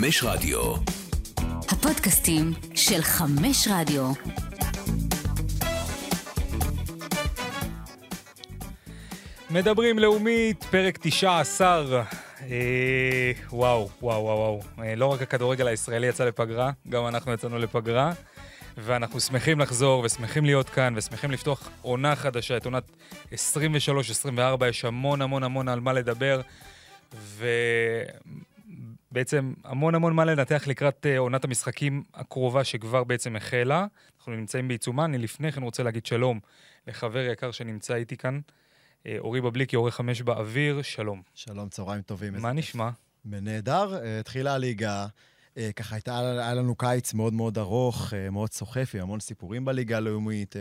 חמש רדיו. הפודקאסטים של חמש רדיו. מדברים לאומית, פרק 19. אה, וואו, וואו, וואו, וואו. אה, לא רק הכדורגל הישראלי יצא לפגרה, גם אנחנו יצאנו לפגרה. ואנחנו שמחים לחזור ושמחים להיות כאן ושמחים לפתוח עונה חדשה, את עונת 23-24, יש המון המון המון על מה לדבר, ובעצם המון המון מה לנתח לקראת אה, עונת המשחקים הקרובה שכבר בעצם החלה. אנחנו נמצאים בעיצומה, אני לפני כן רוצה להגיד שלום לחבר יקר שנמצא איתי כאן, אה, אורי בבליקי, עורך חמש באוויר, שלום. שלום, צהריים טובים. מה נשמע? נהדר, אה, התחילה הליגה. ככה הייתה, היה לנו קיץ מאוד מאוד ארוך, מאוד סוחף, עם המון סיפורים בליגה הלאומית,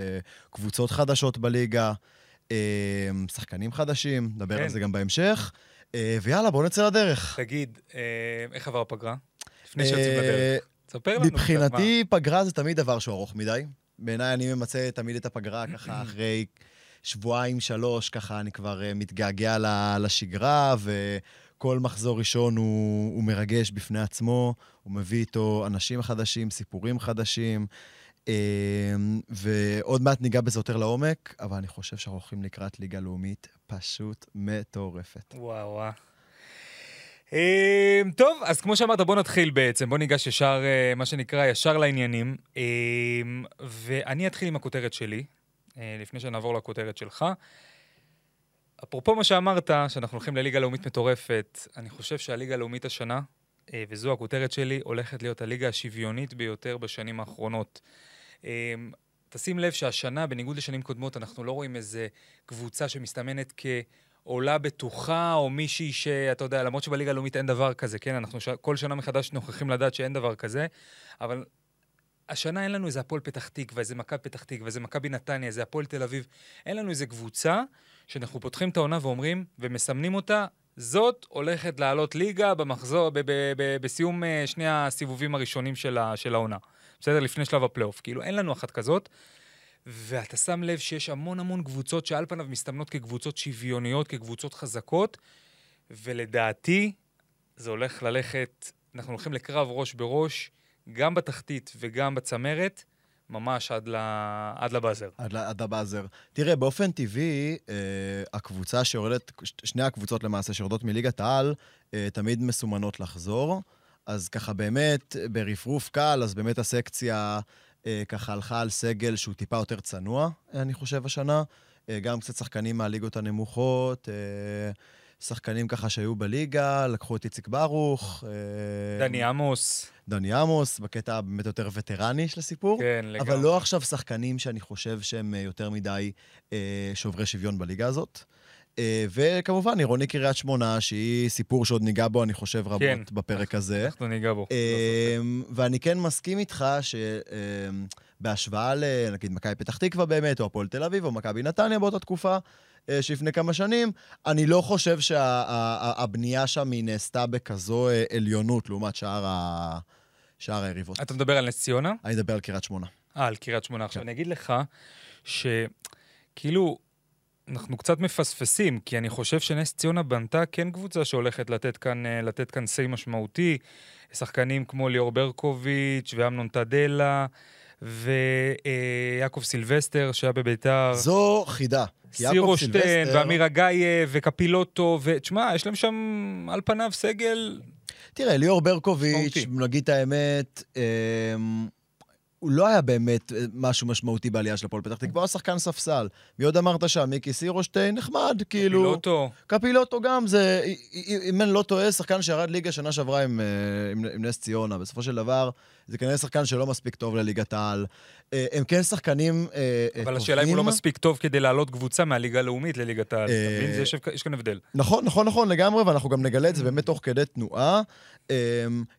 קבוצות חדשות בליגה, שחקנים חדשים, נדבר כן. על זה גם בהמשך. ויאללה, בואו נצא לדרך. תגיד, איך עבר הפגרה? לפני שיוצאים לדרך. ספר לנו. מבחינתי, פגרה זה תמיד דבר שהוא ארוך מדי. בעיניי אני ממצה תמיד את הפגרה ככה אחרי שבועיים, שלוש, ככה אני כבר מתגעגע לשגרה, ו... כל מחזור ראשון הוא, הוא מרגש בפני עצמו, הוא מביא איתו אנשים חדשים, סיפורים חדשים, ועוד מעט ניגע בזה יותר לעומק, אבל אני חושב שאנחנו הולכים לקראת ליגה לאומית פשוט מטורפת. וואו וואו. אמ, טוב, אז כמו שאמרת, בוא נתחיל בעצם, בוא ניגש ישר, אה, מה שנקרא, ישר לעניינים. אמ, ואני אתחיל עם הכותרת שלי, אה, לפני שנעבור לכותרת שלך. אפרופו מה שאמרת, שאנחנו הולכים לליגה לאומית מטורפת, אני חושב שהליגה הלאומית השנה, אה, וזו הכותרת שלי, הולכת להיות הליגה השוויונית ביותר בשנים האחרונות. אה, תשים לב שהשנה, בניגוד לשנים קודמות, אנחנו לא רואים איזה קבוצה שמסתמנת כעולה בטוחה, או מישהי שאתה יודע, למרות שבליגה הלאומית אין דבר כזה, כן? אנחנו ש... כל שנה מחדש נוכחים לדעת שאין דבר כזה, אבל השנה אין לנו איזה הפועל פתח תקווה, איזה מכבי פתח תקווה, איזה מכבי נתניה, איזה הפועל תל אביב. אין לנו איזה קבוצה שאנחנו פותחים את העונה ואומרים, ומסמנים אותה, זאת הולכת לעלות ליגה במחזור, בסיום uh, שני הסיבובים הראשונים של, ה- של העונה. בסדר? לפני שלב הפלייאוף. כאילו, אין לנו אחת כזאת. ואתה שם לב שיש המון המון קבוצות שעל פניו מסתמנות כקבוצות שוויוניות, כקבוצות חזקות, ולדעתי, זה הולך ללכת, אנחנו הולכים לקרב ראש בראש, גם בתחתית וגם בצמרת. ממש עד, ל... עד לבאזר. עד, עד לבאזר. תראה, באופן טבעי, אה, הקבוצה שיורדת, שני הקבוצות למעשה שיורדות מליגת העל, אה, תמיד מסומנות לחזור. אז ככה באמת, ברפרוף קל, אז באמת הסקציה אה, ככה הלכה על סגל שהוא טיפה יותר צנוע, אני חושב, השנה. אה, גם קצת שחקנים מהליגות הנמוכות. אה, שחקנים ככה שהיו בליגה, לקחו את איציק ברוך. אה, דני עמוס. דני עמוס, בקטע באמת יותר וטרני של הסיפור. כן, לגמרי. אבל לא עכשיו שחקנים שאני חושב שהם אה, יותר מדי אה, שוברי שוויון בליגה הזאת. אה, וכמובן, עירוני קריית שמונה, שהיא סיפור שעוד ניגע בו, אני חושב, רבות כן, בפרק הזה. אנחנו ניגע בו. אה, ואני כן מסכים איתך שבהשוואה אה, לנגיד מכבי פתח תקווה באמת, או הפועל תל אביב, או מכבי נתניה באותה תקופה, שלפני כמה שנים, אני לא חושב שהבנייה שה, שם היא נעשתה בכזו עליונות לעומת שאר, ה, שאר היריבות. אתה מדבר על נס ציונה? אני מדבר על קריית שמונה. אה, על קריית שמונה. עכשיו, כן. אני אגיד לך שכאילו, אנחנו קצת מפספסים, כי אני חושב שנס ציונה בנתה כן קבוצה שהולכת לתת כאן, אה, לתת כאן סי משמעותי. שחקנים כמו ליאור ברקוביץ' ואמנון טדלה. ויעקב סילבסטר שהיה בביתר. זו חידה. סירושטיין, ואמיר אגאייב, וקפילוטו, ותשמע, יש להם שם על פניו סגל... תראה, ליאור ברקוביץ', נגיד את האמת, אמ, הוא לא היה באמת אה, משהו משמעותי בעלייה של הפועל פתח תקווה, הוא שחקן ספסל. מי עוד אמרת שם? מיקי סירושטיין, נחמד, כאילו... קפילוטו. קפילוטו גם, זה, אם אני לא טועה, שחקן שירד ליגה שנה שעברה עם, אה, עם, עם נס ציונה. בסופו של דבר, זה כנראה שחקן שלא מספיק טוב לליגת העל. אה, הם כן שחקנים טובים. אבל השאלה אם הוא לא מספיק טוב כדי לעלות קבוצה מהליגה הלאומית לליגת העל. אתה מבין? יש כאן הבדל. נכון, נכון, נכון, לגמרי, ואנחנו גם נגלה את זה באמת תוך כדי תנועה.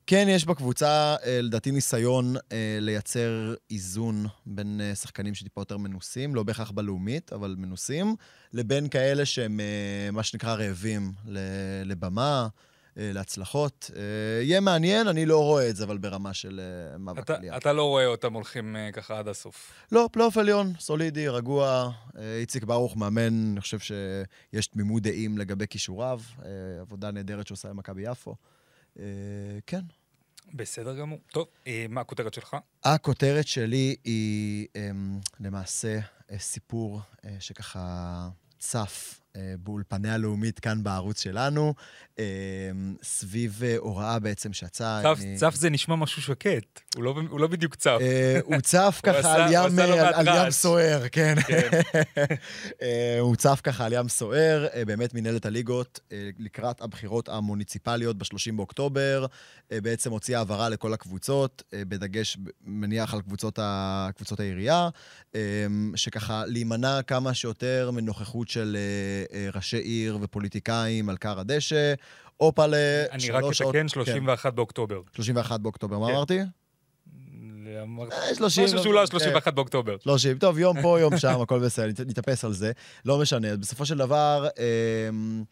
כן, יש בקבוצה, לדעתי, ניסיון לייצר איזון בין שחקנים שטיפה יותר מנוסים, לא בהכרח בלאומית, אבל מנוסים, לבין כאלה שהם מה שנקרא רעבים לבמה. אה, להצלחות. אה, יהיה מעניין, אני לא רואה את זה, אבל ברמה של אה, מאבק עלייה. אתה לא רואה אותם הולכים ככה עד הסוף. לא, פלייאוף עליון, סולידי, רגוע. איציק ברוך מאמן, אני חושב שיש תמימות דעים לגבי כישוריו. עבודה נהדרת שעושה עם מכבי יפו. כן. בסדר גמור. טוב, מה הכותרת שלך? הכותרת שלי היא אמ, למעשה סיפור שככה צף באולפני הלאומית כאן בערוץ שלנו, אה, סביב אה, הוראה בעצם שיצאה... צף, מ- צף זה נשמע משהו שקט, הוא לא, הוא לא בדיוק צף. אה, הוא צף ככה על ים, אה, מעט על ים. סוער, כן. כן. אה, הוא צף ככה על ים סוער, אה, באמת מנהלת הליגות אה, לקראת הבחירות המוניציפליות ב-30 באוקטובר, אה, בעצם הוציאה הבהרה לכל הקבוצות, אה, בדגש מניח על קבוצות, ה... קבוצות העירייה, אה, שככה להימנע כמה שיותר מנוכחות של אה, אה, ראשי עיר ופוליטיקאים על כר הדשא. הופה אני רק. אתקן, 31 באוקטובר. 31 באוקטובר, מה כן. אמרתי? אמרת- אה, 30. משהו שהוא לא כן. 31 באוקטובר. 30. טוב, יום פה, יום שם, הכל בסדר, נת- נתאפס על זה. לא משנה. בסופו של דבר, אמ,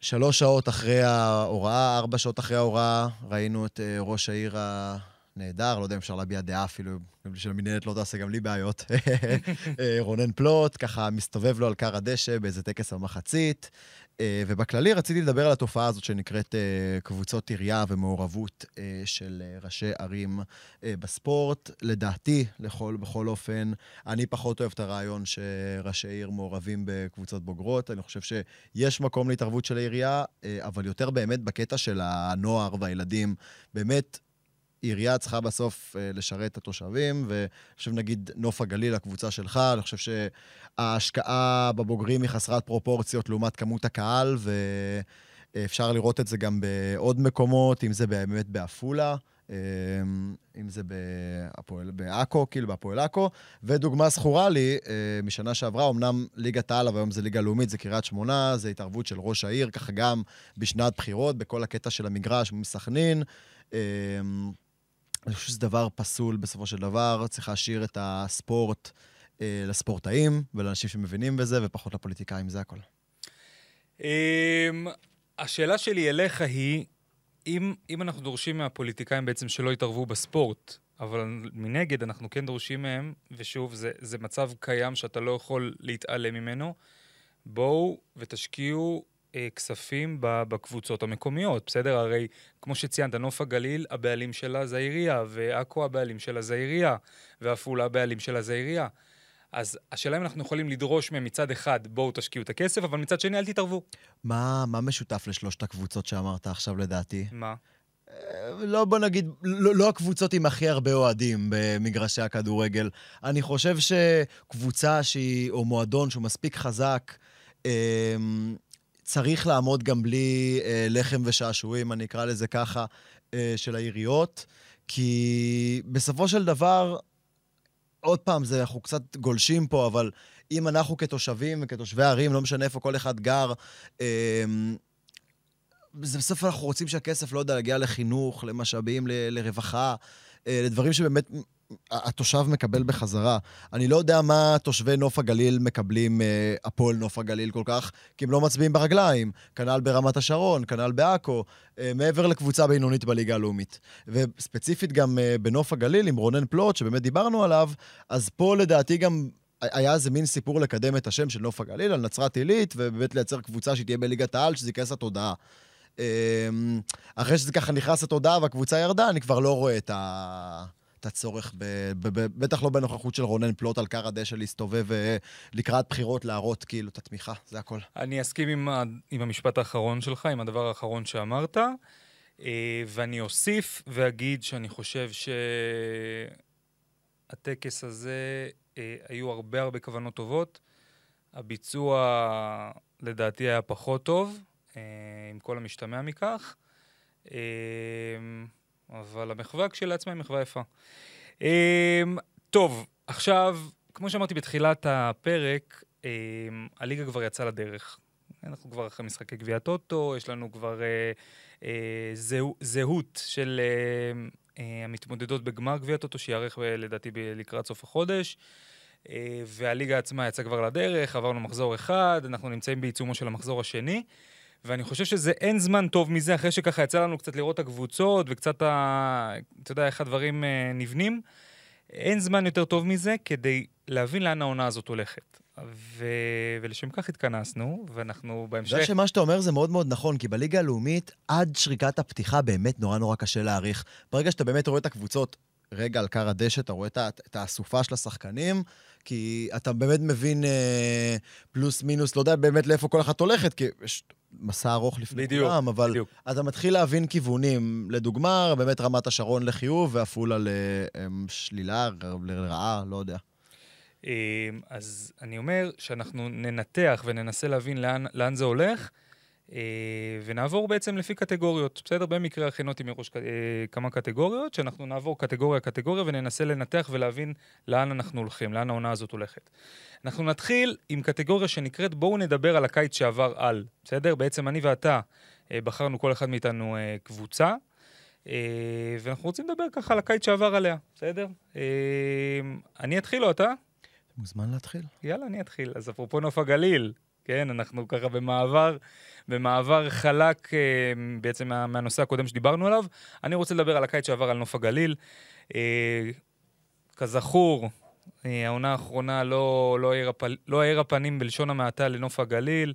שלוש שעות אחרי ההוראה, ארבע שעות אחרי ההוראה, ראינו את אה, ראש העיר הנהדר, לא יודע אם אפשר להביע דעה אפילו, שלמינהלת לא תעשה גם לי בעיות. אה, רונן פלוט, ככה מסתובב לו על כר הדשא באיזה טקס במחצית. אה, ובכללי רציתי לדבר על התופעה הזאת שנקראת אה, קבוצות עירייה ומעורבות של ראשי ערים בספורט. לדעתי, לכל, בכל אופן, אני פחות אוהב את הרעיון שראשי עיר מעורבים בקבוצות בוגרות. אני חושב שיש מקום להתערבות של העירייה, אבל יותר באמת בקטע של הנוער והילדים. באמת, עירייה צריכה בסוף אה, לשרת את התושבים, ואני חושב, נגיד, נוף הגליל, הקבוצה שלך, אני חושב שההשקעה בבוגרים היא חסרת פרופורציות לעומת כמות הקהל, ואפשר לראות את זה גם בעוד מקומות, אם זה באמת בעפולה. אה, אם זה בהפועל- בעכו, כאילו בהפועל עכו. ודוגמה זכורה לי, אה, משנה שעברה, אמנם ליגת העל, אבל היום זה ליגה לאומית, זה קריית שמונה, זה התערבות של ראש העיר, ככה גם בשנת בחירות, בכל הקטע של המגרש מסכנין. אני חושב שזה דבר פסול בסופו של דבר, צריך להשאיר את הספורט אה, לספורטאים ולאנשים שמבינים בזה, ופחות לפוליטיקאים, זה הכל. אמ, השאלה שלי אליך היא, אם, אם אנחנו דורשים מהפוליטיקאים בעצם שלא יתערבו בספורט, אבל מנגד אנחנו כן דורשים מהם, ושוב, זה, זה מצב קיים שאתה לא יכול להתעלם ממנו, בואו ותשקיעו אה, כספים בקבוצות המקומיות, בסדר? הרי, כמו שציינת, נוף הגליל, הבעלים שלה זה העירייה, ועכו הבעלים שלה זה העירייה, ועפולה הבעלים שלה זה העירייה. אז השאלה אם אנחנו יכולים לדרוש מהם מצד אחד, בואו תשקיעו את הכסף, אבל מצד שני, אל תתערבו. מה, מה משותף לשלושת הקבוצות שאמרת עכשיו, לדעתי? מה? אה, לא, בוא נגיד, לא, לא הקבוצות עם הכי הרבה אוהדים במגרשי הכדורגל. אני חושב שקבוצה שהיא, או מועדון שהוא מספיק חזק, אה, צריך לעמוד גם בלי אה, לחם ושעשועים, אני אקרא לזה ככה, אה, של העיריות, כי בסופו של דבר, עוד פעם, זה, אנחנו קצת גולשים פה, אבל אם אנחנו כתושבים וכתושבי ערים, לא משנה איפה כל אחד גר, אה, זה בסוף אנחנו רוצים שהכסף, לא יודע, להגיע לחינוך, למשאבים, ל- לרווחה, אה, לדברים שבאמת התושב מקבל בחזרה. אני לא יודע מה תושבי נוף הגליל מקבלים, אה, הפועל נוף הגליל כל כך, כי הם לא מצביעים ברגליים. כנ"ל ברמת השרון, כנ"ל בעכו, אה, מעבר לקבוצה בינונית בליגה הלאומית. וספציפית גם אה, בנוף הגליל, עם רונן פלוט, שבאמת דיברנו עליו, אז פה לדעתי גם היה איזה מין סיפור לקדם את השם של נוף הגליל על נצרת עילית, ובאמת לייצר קבוצה שתהיה בליגת העל, שזה ייכנס לתודעה. אמ, אחרי שזה ככה נכנס לתודעה והקבוצה ירדה, אני כבר לא רואה את, ה... את הצורך, ב... ב... ב... בטח לא בנוכחות של רונן פלוט על כר הדשא להסתובב אה, לקראת בחירות, להראות כאילו את התמיכה, זה הכל. אני אסכים עם, ה- עם המשפט האחרון שלך, עם הדבר האחרון שאמרת, אה, ואני אוסיף ואגיד שאני חושב שהטקס הזה, אה, היו הרבה הרבה כוונות טובות. הביצוע, לדעתי, היה פחות טוב, עם כל המשתמע מכך, אבל המחווה כשלעצמה היא מחווה יפה. אה, טוב, עכשיו, כמו שאמרתי בתחילת הפרק, אה, הליגה כבר יצאה לדרך. אנחנו כבר אחרי משחקי גביע טוטו, יש לנו כבר אה, אה, זהו, זהות של אה, אה, המתמודדות בגמר גביע טוטו, שייערך ב- לדעתי ב- לקראת סוף החודש. אה, והליגה עצמה יצאה כבר לדרך, עברנו מחזור אחד, אנחנו נמצאים בעיצומו של המחזור השני. ואני חושב שזה אין זמן טוב מזה, אחרי שככה יצא לנו קצת לראות את הקבוצות וקצת, ה... אתה יודע, איך הדברים אה, נבנים. אין זמן יותר טוב מזה כדי להבין לאן העונה הזאת הולכת. ו... ולשם כך התכנסנו, ואנחנו אתה יודע בהמשך... שמה שאתה אומר זה מאוד מאוד נכון, כי בליגה הלאומית, עד שריקת הפתיחה באמת נורא נורא קשה להעריך. ברגע שאתה באמת רואה את הקבוצות רגע על כר הדשא, אתה רואה את האסופה של השחקנים, כי אתה באמת מבין אה, פלוס מינוס, לא יודע באמת לאיפה כל אחת הולכת, כי יש מסע ארוך לפני בדיוק, כולם, אבל בדיוק. אתה מתחיל להבין כיוונים. לדוגמה, באמת רמת השרון לחיוב ועפולה לשלילה, לרעה, לא יודע. אמ, אז אני אומר שאנחנו ננתח וננסה להבין לאן, לאן זה הולך, אה, ונעבור בעצם לפי קטגוריות. בסדר? במקרה הכינותי מראש אה, כמה קטגוריות, שאנחנו נעבור קטגוריה-קטגוריה וננסה לנתח ולהבין לאן אנחנו הולכים, לאן העונה הזאת הולכת. אנחנו נתחיל עם קטגוריה שנקראת בואו נדבר על הקיץ שעבר על, בסדר? בעצם אני ואתה אה, בחרנו כל אחד מאיתנו אה, קבוצה. אה, ואנחנו רוצים לדבר ככה על הקיץ שעבר עליה, בסדר? אה, אני אתחיל או אתה? מוזמן להתחיל. יאללה, אני אתחיל. אז אפרופו נוף הגליל, כן, אנחנו ככה במעבר, במעבר חלק אה, בעצם מה, מהנושא הקודם שדיברנו עליו. אני רוצה לדבר על הקיץ שעבר על נוף הגליל. אה, כזכור, אה, העונה האחרונה לא, לא, האירה, פ- לא האירה פנים בלשון המעטה לנוף הגליל.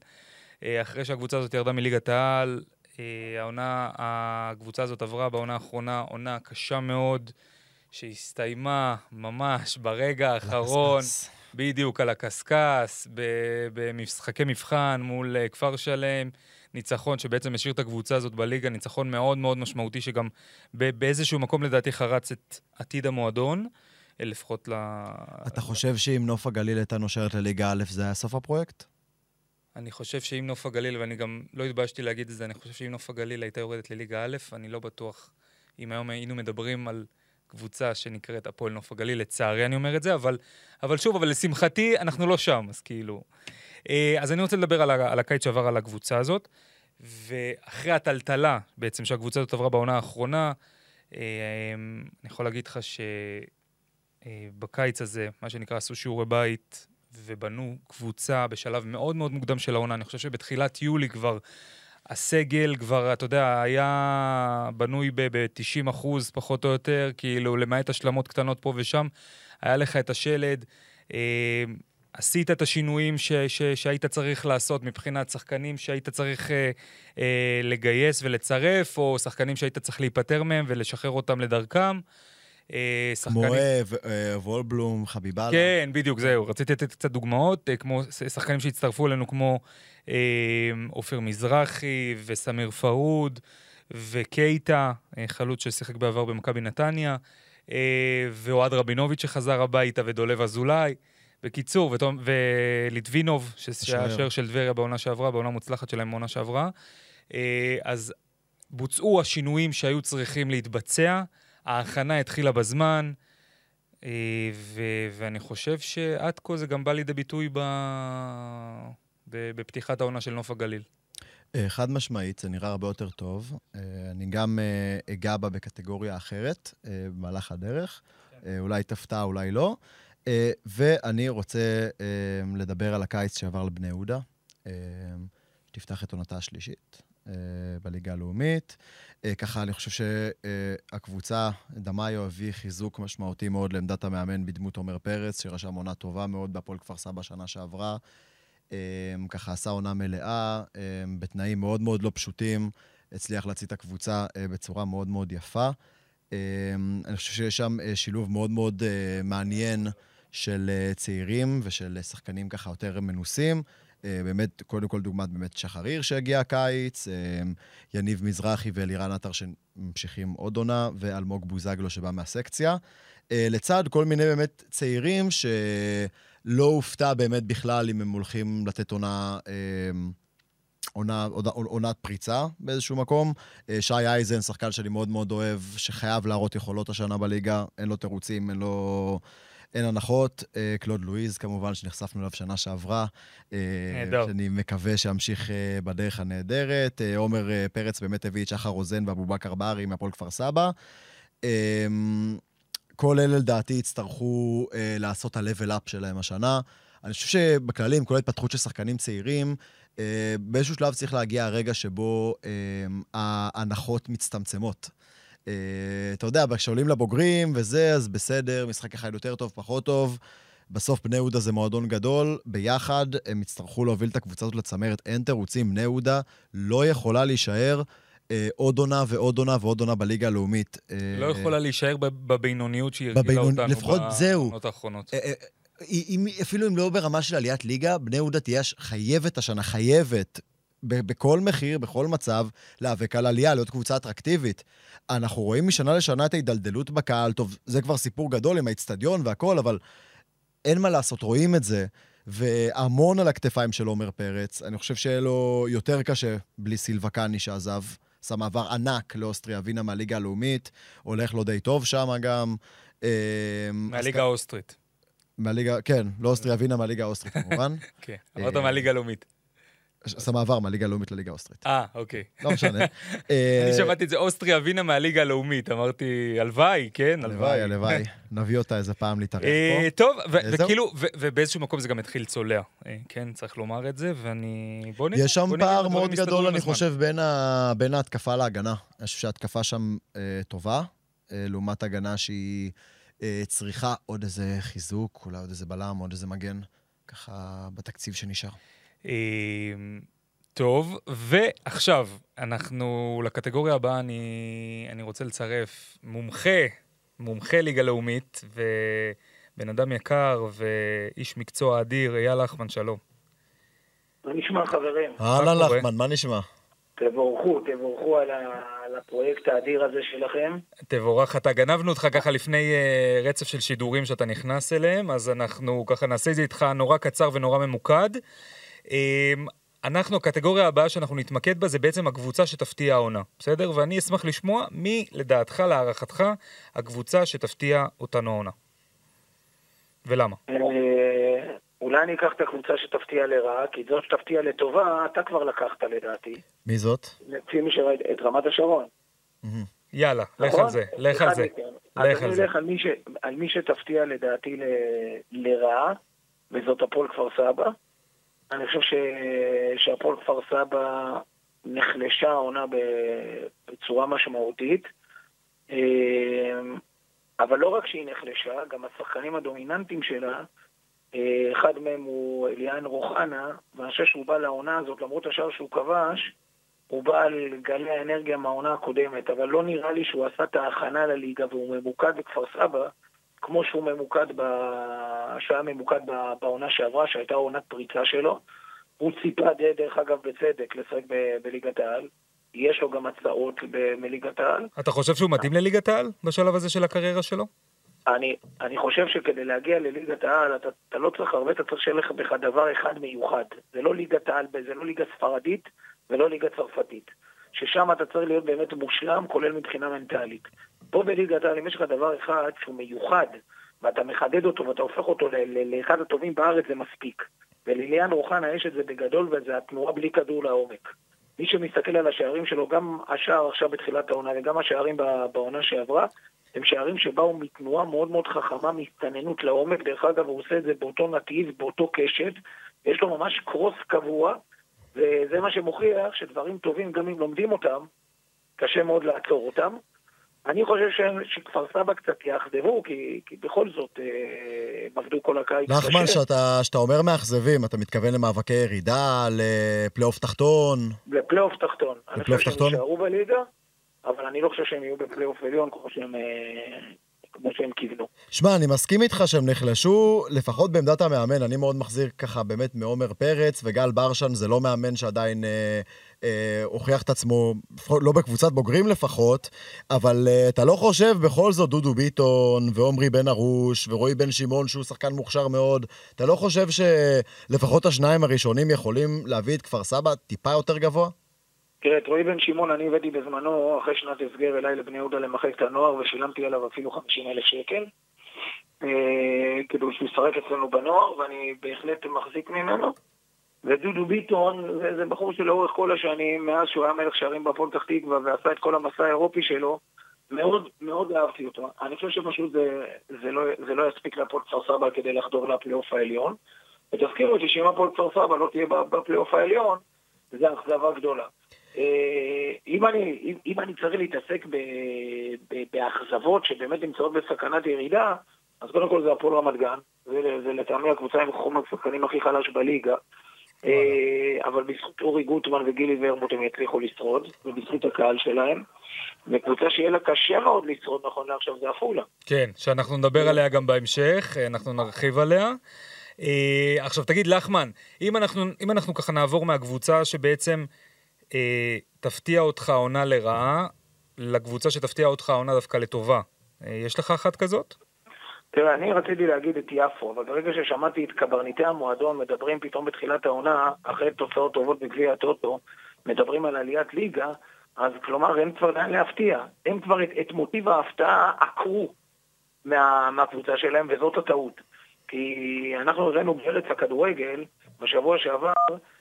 אחרי שהקבוצה הזאת ירדה מליגת העל, העונה, הקבוצה הזאת עברה בעונה האחרונה עונה קשה מאוד, שהסתיימה ממש ברגע האחרון. לקסקס. בדיוק, על הקשקש, במשחקי מבחן מול אה, כפר שלם, ניצחון שבעצם השאיר את הקבוצה הזאת בליגה, ניצחון מאוד מאוד משמעותי, שגם באיזשהו מקום לדעתי חרץ את עתיד המועדון, אה, לפחות ל... אתה חושב שאם נוף הגליל הייתה נושרת לליגה א', זה היה סוף הפרויקט? אני חושב שאם נוף הגליל, ואני גם לא התביישתי להגיד את זה, אני חושב שאם נוף הגליל הייתה יורדת לליגה א', אני לא בטוח אם היום היינו מדברים על קבוצה שנקראת הפועל נוף הגליל, לצערי אני אומר את זה, אבל, אבל שוב, אבל לשמחתי, אנחנו לא שם, אז כאילו... אה, אז אני רוצה לדבר על, על הקיץ שעבר על הקבוצה הזאת, ואחרי הטלטלה בעצם שהקבוצה הזאת עברה בעונה האחרונה, אה, אני יכול להגיד לך שבקיץ הזה, מה שנקרא, עשו שיעורי בית ובנו קבוצה בשלב מאוד מאוד מוקדם של העונה. אני חושב שבתחילת יולי כבר הסגל כבר, אתה יודע, היה בנוי ב-90 אחוז, פחות או יותר, כאילו, למעט השלמות קטנות פה ושם. היה לך את השלד, אה, עשית את השינויים ש- ש- שהיית צריך לעשות מבחינת שחקנים שהיית צריך אה, אה, לגייס ולצרף, או שחקנים שהיית צריך להיפטר מהם ולשחרר אותם לדרכם. אה, שחקנים- אה, ו- אה, וולבלום, חביבאללה. כן, בדיוק, זהו. רציתי לתת קצת דוגמאות, אה, כמו שחקנים שהצטרפו אלינו, כמו עופר מזרחי וסמיר פרוד וקייטה, חלוץ ששיחק בעבר במכבי נתניה, ואוהד רבינוביץ' שחזר הביתה, ודולב אזולאי. בקיצור, ותום- וליטבינוב, שהיה השוער. השוער של טבריה בעונה שעברה, בעונה מוצלחת שלהם בעונה שעברה. אז בוצעו השינויים שהיו צריכים להתבצע, ההכנה התחילה בזמן, אה, ו- ואני חושב שעד כה זה גם בא לידי ביטוי ב... ב- בפתיחת העונה של נוף הגליל. אה, חד משמעית, זה נראה הרבה יותר טוב. אה, אני גם אגע בה בקטגוריה אחרת במהלך הדרך. אה, אולי תפתע, אולי לא. ואני רוצה לדבר על הקיץ שעבר לבני יהודה, שתפתח את עונתה השלישית בליגה הלאומית. אה, ככה, אני חושב שהקבוצה, דמאיו, הביא חיזוק משמעותי מאוד לעמדת המאמן בדמות עומר פרץ, שרשם עונה טובה מאוד בהפועל כפר סבא שנה שעברה. Um, ככה עשה עונה מלאה, בתנאים מאוד מאוד לא פשוטים, הצליח להוציא את הקבוצה בצורה מאוד מאוד יפה. אני חושב שיש שם שילוב מאוד מאוד מעניין של צעירים ושל שחקנים ככה יותר מנוסים. Uh, באמת, קודם כל דוגמת באמת שחריר שהגיע הקיץ, um, יניב מזרחי ואלירן עטר שממשיכים עוד עונה, ואלמוג בוזגלו שבא מהסקציה. Uh, לצד כל מיני באמת צעירים ש... לא הופתע באמת בכלל אם הם הולכים לתת עונה, אה, עונה, עונת פריצה באיזשהו מקום. אה, שי אייזן, שחקן שאני מאוד מאוד אוהב, שחייב להראות יכולות השנה בליגה, אין לו תירוצים, אין לו... אין הנחות. אה, קלוד לואיז, כמובן, שנחשפנו אליו שנה שעברה. אה, נהדר. שאני מקווה שימשיך אה, בדרך הנהדרת. עומר פרץ באמת הביא את שחר רוזן ואבובכר ברי מהפועל כפר סבא. אה, כל אלה לדעתי יצטרכו לעשות ה-level up שלהם השנה. אני חושב שבכללי, עם כל ההתפתחות של שחקנים צעירים, אה, באיזשהו שלב צריך להגיע הרגע שבו אה, ההנחות מצטמצמות. אה, אתה יודע, כשעולים לבוגרים וזה, אז בסדר, משחק אחד יותר טוב, פחות טוב, בסוף בני יהודה זה מועדון גדול, ביחד הם יצטרכו להוביל את הקבוצה הזאת לצמרת. אין תירוצים, בני יהודה לא יכולה להישאר אה, עוד עונה ועוד עונה ועוד עונה בליגה הלאומית. אה, לא יכולה להישאר בבינוניות שהיא הרגילה בבינונ... אותנו לפחות בעונות האחרונות. אה, אה, אם, אפילו אם לא ברמה של עליית ליגה, בני יהודה תהיה חייבת השנה, חייבת, בכל מחיר, בכל מצב, להיאבק על עלייה, להיות קבוצה אטרקטיבית. אנחנו רואים משנה לשנה את ההידלדלות בקהל, טוב, זה כבר סיפור גדול עם האיצטדיון והכול, אבל אין מה לעשות, רואים את זה, והמון על הכתפיים של עומר פרץ. אני חושב שיהיה לו יותר קשה בלי סילבה קאני שעזב. עשה מעבר ענק לאוסטריה ווינה מהליגה הלאומית, הולך לו די טוב שם גם. אה, מהליגה האוסטרית. מהליגה, כן, לא אוסטריה ווינה, מהליגה האוסטרית כמובן. כן, אמרת מהליגה הלאומית. עשה מעבר מהליגה הלאומית לליגה האוסטרית. אה, אוקיי. לא משנה. אני שמעתי את זה, אוסטריה ווינה מהליגה הלאומית. אמרתי, הלוואי, כן, הלוואי. הלוואי, הלוואי. נביא אותה איזה פעם להתארח אה, פה. טוב, וכאילו, ובאיזשהו מקום זה גם התחיל צולע. אה, כן, צריך לומר את זה, ואני... בוא נראה. יש שם פער מאוד גדול, אני חושב, בין ההתקפה להגנה. אני חושב שההתקפה שם אה, טובה, לעומת הגנה שהיא צריכה עוד איזה חיזוק, אולי עוד איזה בלם, עוד איזה מגן, ככה בתקציב שנשאר. אמ, טוב, ועכשיו, אנחנו, לקטגוריה הבאה אני, אני רוצה לצרף מומחה, מומחה ליגה לאומית, ובן אדם יקר ואיש מקצוע אדיר, אייל לחמן, שלום. מה נשמע, חברים? אהלן לחמן, מה נשמע? תבורכו, תבורכו על, ה, על הפרויקט האדיר הזה שלכם. תבורך, אתה גנבנו אותך ככה לפני uh, רצף של שידורים שאתה נכנס אליהם, אז אנחנו ככה נעשה את זה איתך נורא קצר ונורא ממוקד. אמ, אנחנו, הקטגוריה הבאה שאנחנו נתמקד בה זה בעצם הקבוצה שתפתיע העונה, בסדר? ואני אשמח לשמוע מי לדעתך, להערכתך, הקבוצה שתפתיע אותנו העונה. ולמה? אה, אולי אני אקח את הקבוצה שתפתיע לרעה, כי זאת שתפתיע לטובה, אתה כבר לקחת לדעתי. מי זאת? לפי מי שראית, את רמת השרון. יאללה, לך על זה, לך על זה. לך על זה. אני אלך על מי שתפתיע לדעתי לרעה, וזאת הפועל כפר סבא. אני חושב ש... שהפועל כפר סבא נחלשה העונה בצורה משמעותית. אמ, אבל לא רק שהיא נחלשה, גם השחקנים הדומיננטיים שלה, אה, אחד מהם הוא אליאן רוחנה, ואני חושב שהוא בא לעונה הזאת, למרות השאר שהוא כבש, הוא בא על גלי האנרגיה מהעונה הקודמת, אבל לא נראה לי שהוא עשה את ההכנה לליגה והוא ממוקד בכפר סבא, כמו שהוא ממוקד, ב... שהיה ממוקד בעונה שעברה, שהייתה עונת פריצה שלו. הוא ציפה, דרך אגב, בצדק, לשחק ב... בליגת העל. יש לו גם הצעות מליגת העל. אתה חושב שהוא מתאים לליגת העל בשלב הזה של הקריירה שלו? אני, אני חושב שכדי להגיע לליגת העל, אתה, אתה לא צריך הרבה, אתה צריך שיהיה לך בך דבר אחד מיוחד. זה לא ליגת העל, זה לא ליגה ספרדית ולא ליגה צרפתית. ששם אתה צריך להיות באמת מושלם, כולל מבחינה מנטלית. פה בליגת העל, אם יש לך דבר אחד שהוא מיוחד, ואתה מחדד אותו ואתה הופך אותו לאחד הטובים בארץ, זה מספיק. ולליאן רוחנה יש את זה בגדול, וזה התנועה בלי כדור לעומק. מי שמסתכל על השערים שלו, גם השער עכשיו בתחילת העונה וגם השערים בעונה שעברה, הם שערים שבאו מתנועה מאוד מאוד חכמה, מהסתננות לעומק. דרך אגב, הוא עושה את זה באותו נתיב, באותו קשת. יש לו ממש קרוס קבוע, וזה מה שמוכיח שדברים טובים, גם אם לומדים אותם, קשה מאוד לעצור אותם. אני חושב שכפר סבא קצת יאכזבו, כי, כי בכל זאת אה, הם עבדו כל הקיץ. נחמן, שאתה אומר מאכזבים, אתה מתכוון למאבקי ירידה, לפלייאוף תחתון? לפלייאוף תחתון. לפלייאוף תחתון? אני חושב שהם יישארו בליגה, אבל אני לא חושב שהם יהיו בפלייאוף עליון כמו שהם... אה, כמו שהם כיוונו. שמע, אני מסכים איתך שהם נחלשו, לפחות בעמדת המאמן. אני מאוד מחזיר ככה באמת מעומר פרץ, וגל ברשן זה לא מאמן שעדיין אה, אה, הוכיח את עצמו, לא בקבוצת בוגרים לפחות, אבל אה, אתה לא חושב בכל זאת דודו ביטון, ועומרי בן ארוש, ורועי בן שמעון שהוא שחקן מוכשר מאוד, אתה לא חושב שלפחות השניים הראשונים יכולים להביא את כפר סבא טיפה יותר גבוה? תראה, את רועי בן שמעון אני הבאתי בזמנו, אחרי שנת הסגר אליי לבני יהודה למחלקת הנוער, ושילמתי עליו אפילו 50 אלף שקל. אה, כאילו שהוא ישחק אצלנו בנוער, ואני בהחלט מחזיק ממנו. ודודו ביטון, זה, זה בחור שלאורך כל השנים, מאז שהוא היה מלך שערים בהפועל פתח תקווה ועשה את כל המסע האירופי שלו, מאוד מאוד אהבתי אותו. אני חושב שפשוט זה, זה, לא, זה לא יספיק להפועל כפר סבא כדי לחדור לפלייאוף העליון. ותזכירו אותי שאם הפועל כפר סבא לא תהיה בפלייאוף העליון, זה אכזבה גדולה. אה, אם אני, אם, אם אני צריך להתעסק באכזבות שבאמת נמצאות בסכנת ירידה, אז קודם כל זה הפועל רמת גן, זה, זה לטעמי הקבוצה עם חום השחקנים הכי חלש בליגה. אה, אבל בזכות אורי גוטמן וגילי ורמוט הם יצליחו לשרוד, ובזכות הקהל שלהם. וקבוצה שיהיה לה קשה מאוד לשרוד נכון לעכשיו זה עפולה. כן, שאנחנו נדבר עליה גם בהמשך, אה, אנחנו נרחיב עליה. עכשיו תגיד, לחמן, אם אנחנו, אם אנחנו ככה נעבור מהקבוצה שבעצם תפתיע אותך עונה לרעה, לקבוצה שתפתיע אותך עונה דווקא לטובה, אה, יש לך אחת כזאת? תראה, אני רציתי להגיד את יפו, אבל ברגע ששמעתי את קברניטי המועדון מדברים פתאום בתחילת העונה, אחרי תוצאות טובות בגביע הטוטו, מדברים על עליית ליגה, אז כלומר אין כבר לאן להפתיע. הם כבר את, את מוטיב ההפתעה עקרו מה, מהקבוצה שלהם, וזאת הטעות. כי אנחנו הראינו בארץ הכדורגל, בשבוע שעבר,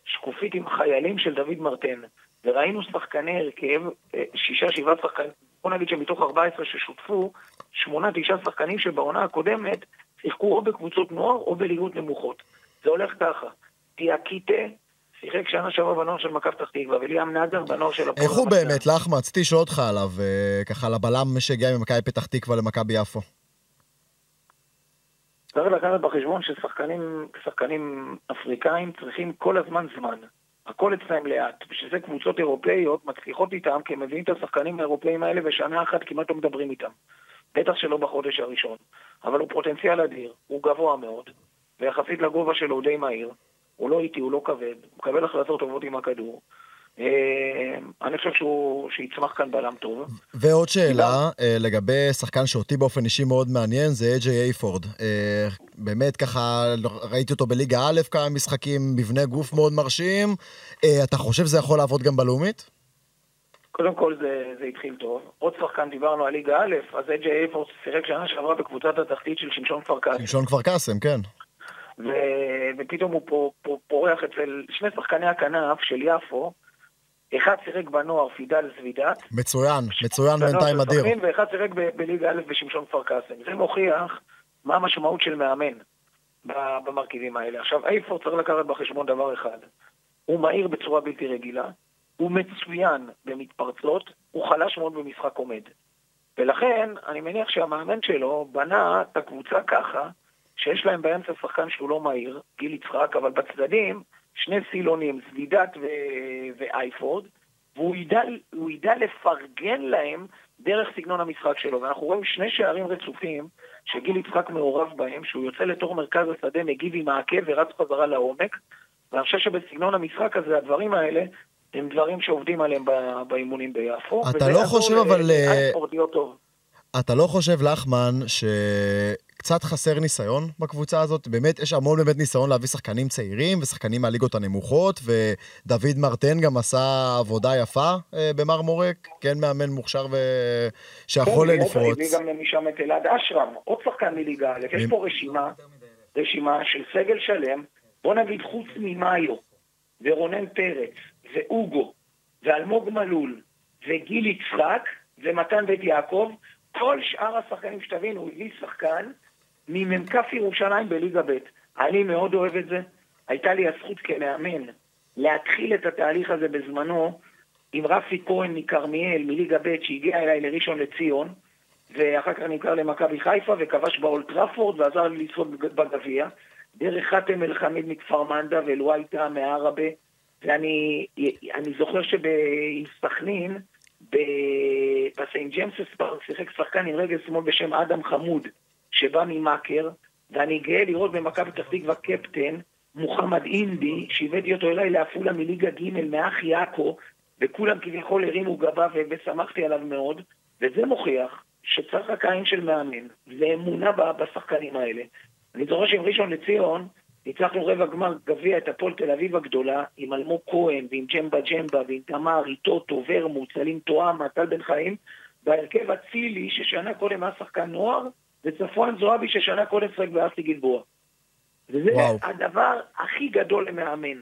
שקופית עם חיילים של דוד מרטן. וראינו שחקני הרכב, אה, שישה, שבעה שחקנים, בוא נגיד שמתוך 14 ששותפו, שמונה, תשעה שחקנים שבעונה הקודמת שיחקו או בקבוצות נוער או בליגות נמוכות. זה הולך ככה, טיאקיטה שיחק שנה שעברה בנוער של מכבי פתח תקווה, וליאם נגר בנוער של הפועל. איך הוא באמת, לחמה? רציתי לשאול אותך עליו, אה, ככה לבלם שהגיע ממכבי פתח תקווה למכבי יפו. צריך לקחת בחשבון ששחקנים אפריקאים צריכים כל הזמן זמן. הכל אצלם לאט. בשביל זה קבוצות אירופאיות מצליחות איתם, כי הם מביאים את השחקנים האירופאים האלה ושנה אחת כמעט לא מדברים איתם. בטח שלא בחודש הראשון. אבל הוא פוטנציאל אדיר, הוא גבוה מאוד, ויחסית לגובה שלו הוא די מהיר. הוא לא איטי, הוא לא כבד, הוא מקבל החלטות טובות עם הכדור. אה, אני חושב שהוא, שיצמח כאן בלם טוב. ועוד שאלה אה, לגבי שחקן שאותי באופן אישי מאוד מעניין, זה אג'יי אייפורד. אה, באמת ככה, ראיתי אותו בליגה א' כמה משחקים, מבנה גוף מאוד מרשים. אתה חושב שזה יכול לעבוד גם בלאומית? קודם כל זה, זה התחיל טוב. עוד שחקן דיברנו על ליגה א', אז אג'יי אייפורד שיחק שנה שעברה בקבוצת התחתית של שמשון כפר קאסם. שמשון כפר קאסם, כן. ו... ופתאום הוא פה, פה, פורח אצל שני שחקני הכנף של יפו, אחד שיחק בנוער, פידל זבידת. מצוין, מצוין בינתיים אדיר. ואחד שיחק בליגה א' בשמשון כפר קאסם. זה מוכיח מה המשמעות של מאמן במרכיבים האלה. עכשיו, איפה צריך לקחת בחשבון דבר אחד. הוא מהיר בצורה בלתי רגילה, הוא מצוין במתפרצות, הוא חלש מאוד במשחק עומד. ולכן, אני מניח שהמאמן שלו בנה את הקבוצה ככה, שיש להם באמצע שחקן שהוא לא מהיר, גיל יצחק, אבל בצדדים שני סילונים, זלידת ו- ואייפורד, והוא ידע, ידע לפרגן להם דרך סגנון המשחק שלו. ואנחנו רואים שני שערים רצופים שגיל יצחק מעורב בהם, שהוא יוצא לתוך מרכז השדה, מגיב עם העקב ורץ חזרה לעומק. ואני חושב שבסגנון המשחק הזה, הדברים האלה, הם דברים שעובדים עליהם באימונים ביפו. אתה לא חושב אבל... אה, אתה לא חושב, לחמן, ש... קצת חסר ניסיון בקבוצה הזאת. באמת, יש המון באמת ניסיון להביא שחקנים צעירים ושחקנים מהליגות הנמוכות, ודוד מרטן גם עשה עבודה יפה אה, במרמורק, כן מאמן מוכשר ו... שיכול כן, לפרוץ. הביא גם משם את אלעד אשרם, עוד שחקן מליגה א', יש פה רשימה, רשימה של סגל שלם, בוא נגיד חוץ ממאיו, ורונן פרץ, ואוגו, ואלמוג מלול, וגיל יצחק, ומתן בית יעקב, כל שאר השחקנים שתבינו, הוא הביא שחקן ממ"כ ירושלים בליגה ב'. אני מאוד אוהב את זה. הייתה לי הזכות כמאמן להתחיל את התהליך הזה בזמנו עם רפי כהן מכרמיאל, מליגה ב', שהגיע אליי לראשון לציון, ואחר כך נמכר למכבי חיפה וכבש באולטראפורד ועזר לי לשרוד בגביע. דרך חאתם אל-חמיד מכפר מנדה ואלואייטה מעראבה, ואני זוכר שבסכנין, בסנט ג'מסס פארק שיחק שחקן עם רגל שמאל בשם אדם חמוד. שבא ממאקר, ואני גאה לראות במכבי פתח תקווה קפטן, מוחמד אינדי, שהבאתי אותו אליי לעפולה מליגה ג' מאח יעקו, וכולם כביכול הרימו גבה ושמחתי עליו מאוד, וזה מוכיח שצריך רק עין של מאמן, ואמונה בשחקנים האלה. אני זוכר שעם ראשון לציון, ניצחנו רבע גמר גביע את הפועל תל אביב הגדולה, עם אלמוג כהן, ועם ג'מבה ג'מבה, ועם תמר, איטוטו, ורמוט, סלים טועמה, טל בן חיים, בהרכב אצילי, ששנה קודם היה שחקן נוער, וצפואן זועבי ששנה קודם שחק באסי גלבוע. וזה וואו. הדבר הכי גדול למאמן.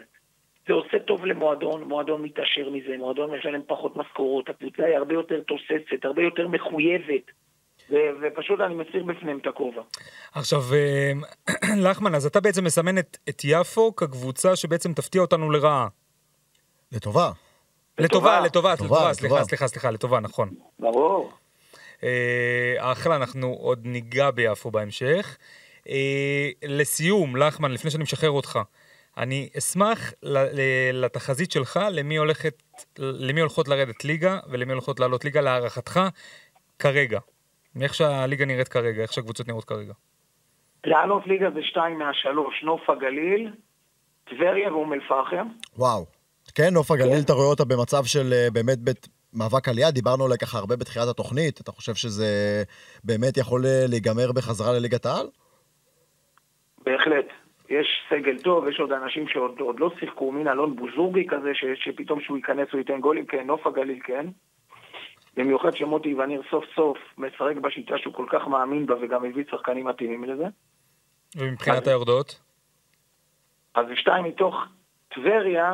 זה עושה טוב למועדון, מועדון מתעשר מזה, מועדון משלם פחות משכורות, הקבוצה היא הרבה יותר תוססת, הרבה יותר מחויבת. ו- ופשוט אני מסיר בפניהם את הכובע. עכשיו, אה, לחמן, אז אתה בעצם מסמן את, את יפו כקבוצה שבעצם תפתיע אותנו לרעה. לטובה. לטובה, לטובה, לטובה, סליחה, סליחה, סליחה, לטובה, נכון. ברור. אה, אחלה, אנחנו עוד ניגע ביפו בהמשך. אה, לסיום, לחמן, לפני שאני משחרר אותך, אני אשמח לתחזית שלך למי, הולכת, למי הולכות לרדת ליגה ולמי הולכות לעלות ליגה להערכתך כרגע. מאיך שהליגה נראית כרגע, איך שהקבוצות נראות כרגע. לעלות ליגה זה שתיים מהשלוש, נוף הגליל, טבריה ואום אל-פחם. וואו. כן, נוף הגליל, כן. אתה רואה אותה במצב של אה, באמת בית מאבק עלייה, דיברנו עליה ככה הרבה בתחילת התוכנית, אתה חושב שזה באמת יכול אה, להיגמר בחזרה לליגת העל? בהחלט. יש סגל טוב, יש עוד אנשים שעוד לא שיחקו, מין אלון בוזורגי כזה, ש, שפתאום שהוא ייכנס הוא ייתן גולים, כן, נוף הגליל כן. במיוחד שמוטי וניר סוף סוף משחק בשיטה שהוא כל כך מאמין בה וגם הביא שחקנים מתאימים לזה. ומבחינת היורדות? אז שתיים מתוך טבריה,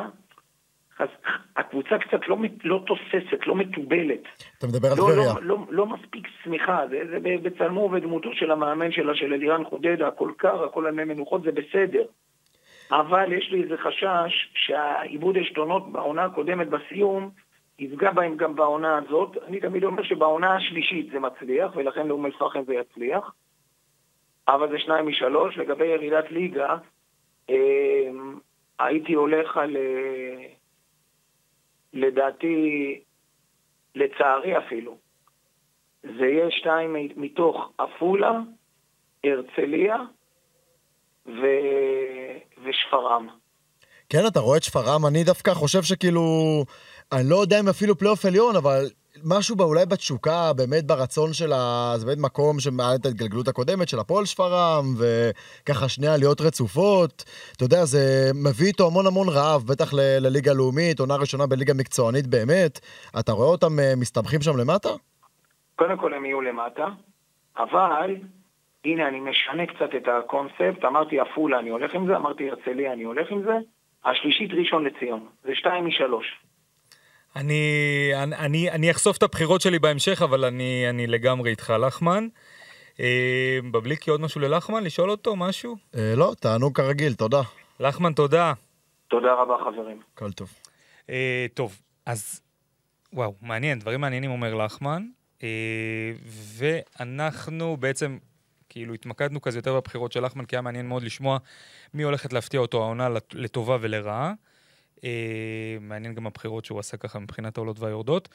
אז הקבוצה קצת לא, לא תוססת, לא מתובלת. אתה מדבר על לא, טבריה. לא, לא, לא מספיק צמיחה, זה, זה בצלמו ובדמותו של המאמן שלה, של אלירן חודדה, הכל קר, הכל על מי מנוחות, זה בסדר. אבל יש לי איזה חשש שהעיבוד עשתונות בעונה הקודמת בסיום יפגע בהם גם בעונה הזאת. אני תמיד אומר שבעונה השלישית זה מצליח, ולכן לאום אל-פחם זה יצליח. אבל זה שניים משלוש. לגבי ירידת ליגה, אה, הייתי הולך על... אה, לדעתי, לצערי אפילו, זה יהיה שתיים מתוך עפולה, הרצליה ו... ושפרעם. כן, אתה רואה את שפרעם, אני דווקא חושב שכאילו, אני לא יודע אם אפילו פלייאוף עליון, אבל משהו בא, אולי בתשוקה, באמת ברצון של ה... זה באמת מקום שמעל את ההתגלגלות הקודמת של הפועל שפרעם, וככה שני עליות רצופות. אתה יודע, זה מביא איתו המון המון רעב, בטח לליגה לאומית, עונה ראשונה בליגה מקצוענית באמת. אתה רואה אותם אה, מסתבכים שם למטה? קודם כל הם יהיו למטה, אבל הנה אני משנה קצת את הקונספט, אמרתי עפולה אני הולך עם זה, אמרתי הרצליה אני הולך עם זה, השלישית ראשון לציון, זה שתיים משלוש. אני, אני, אני אחשוף את הבחירות שלי בהמשך, אבל אני, אני לגמרי איתך, לחמן. אה, בבליקי עוד משהו ללחמן? לשאול אותו משהו? אה, לא, תענוג כרגיל, תודה. לחמן, תודה. תודה רבה, חברים. הכל טוב. אה, טוב, אז וואו, מעניין, דברים מעניינים אומר לחמן. אה, ואנחנו בעצם, כאילו, התמקדנו כזה יותר בבחירות של לחמן, כי היה מעניין מאוד לשמוע מי הולכת להפתיע אותו העונה לטובה ולרעה. אה, מעניין גם הבחירות שהוא עשה ככה מבחינת העולות והיורדות.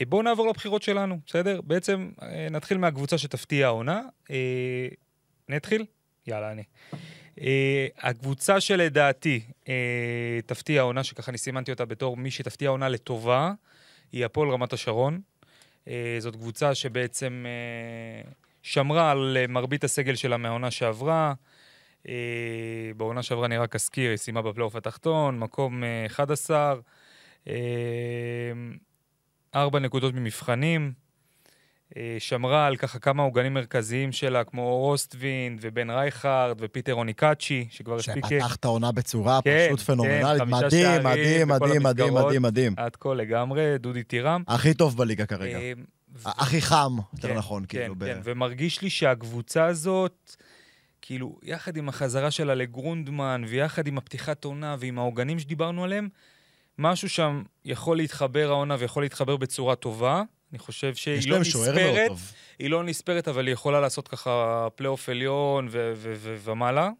אה, בואו נעבור לבחירות שלנו, בסדר? בעצם אה, נתחיל מהקבוצה שתפתיע העונה. אה, נתחיל? יאללה, אני. אה, הקבוצה שלדעתי אה, תפתיע העונה, שככה אני סימנתי אותה בתור מי שתפתיע העונה לטובה, היא הפועל רמת השרון. אה, זאת קבוצה שבעצם אה, שמרה על אה, מרבית הסגל שלה מהעונה שעברה. אה, בעונה שעברה אני רק אזכיר, היא סיימה בפלייאוף התחתון, מקום 11, אה, אה, ארבע נקודות ממבחנים. שמרה על ככה כמה עוגנים מרכזיים שלה, כמו רוסטווינד ובן רייכרד ופיטר אוניקאצ'י, שכבר הספיק... שפתח את העונה בצורה כן, פשוט פנומנלית. כן, מדהים, מדהים, מדהים, מדהים, מדהים, מדהים. עד כה לגמרי, דודי טירם. הכי טוב בליגה כרגע. הכי חם, יותר כן, נכון, כאילו. כן, כן, ומרגיש לי שהקבוצה הזאת... כאילו, יחד עם החזרה שלה לגרונדמן, ויחד עם הפתיחת עונה ועם העוגנים שדיברנו עליהם, משהו שם יכול להתחבר העונה ויכול להתחבר בצורה טובה. אני חושב שהיא לא נספרת, היא לא נספרת, אבל היא יכולה לעשות ככה פלייאוף עליון ומעלה.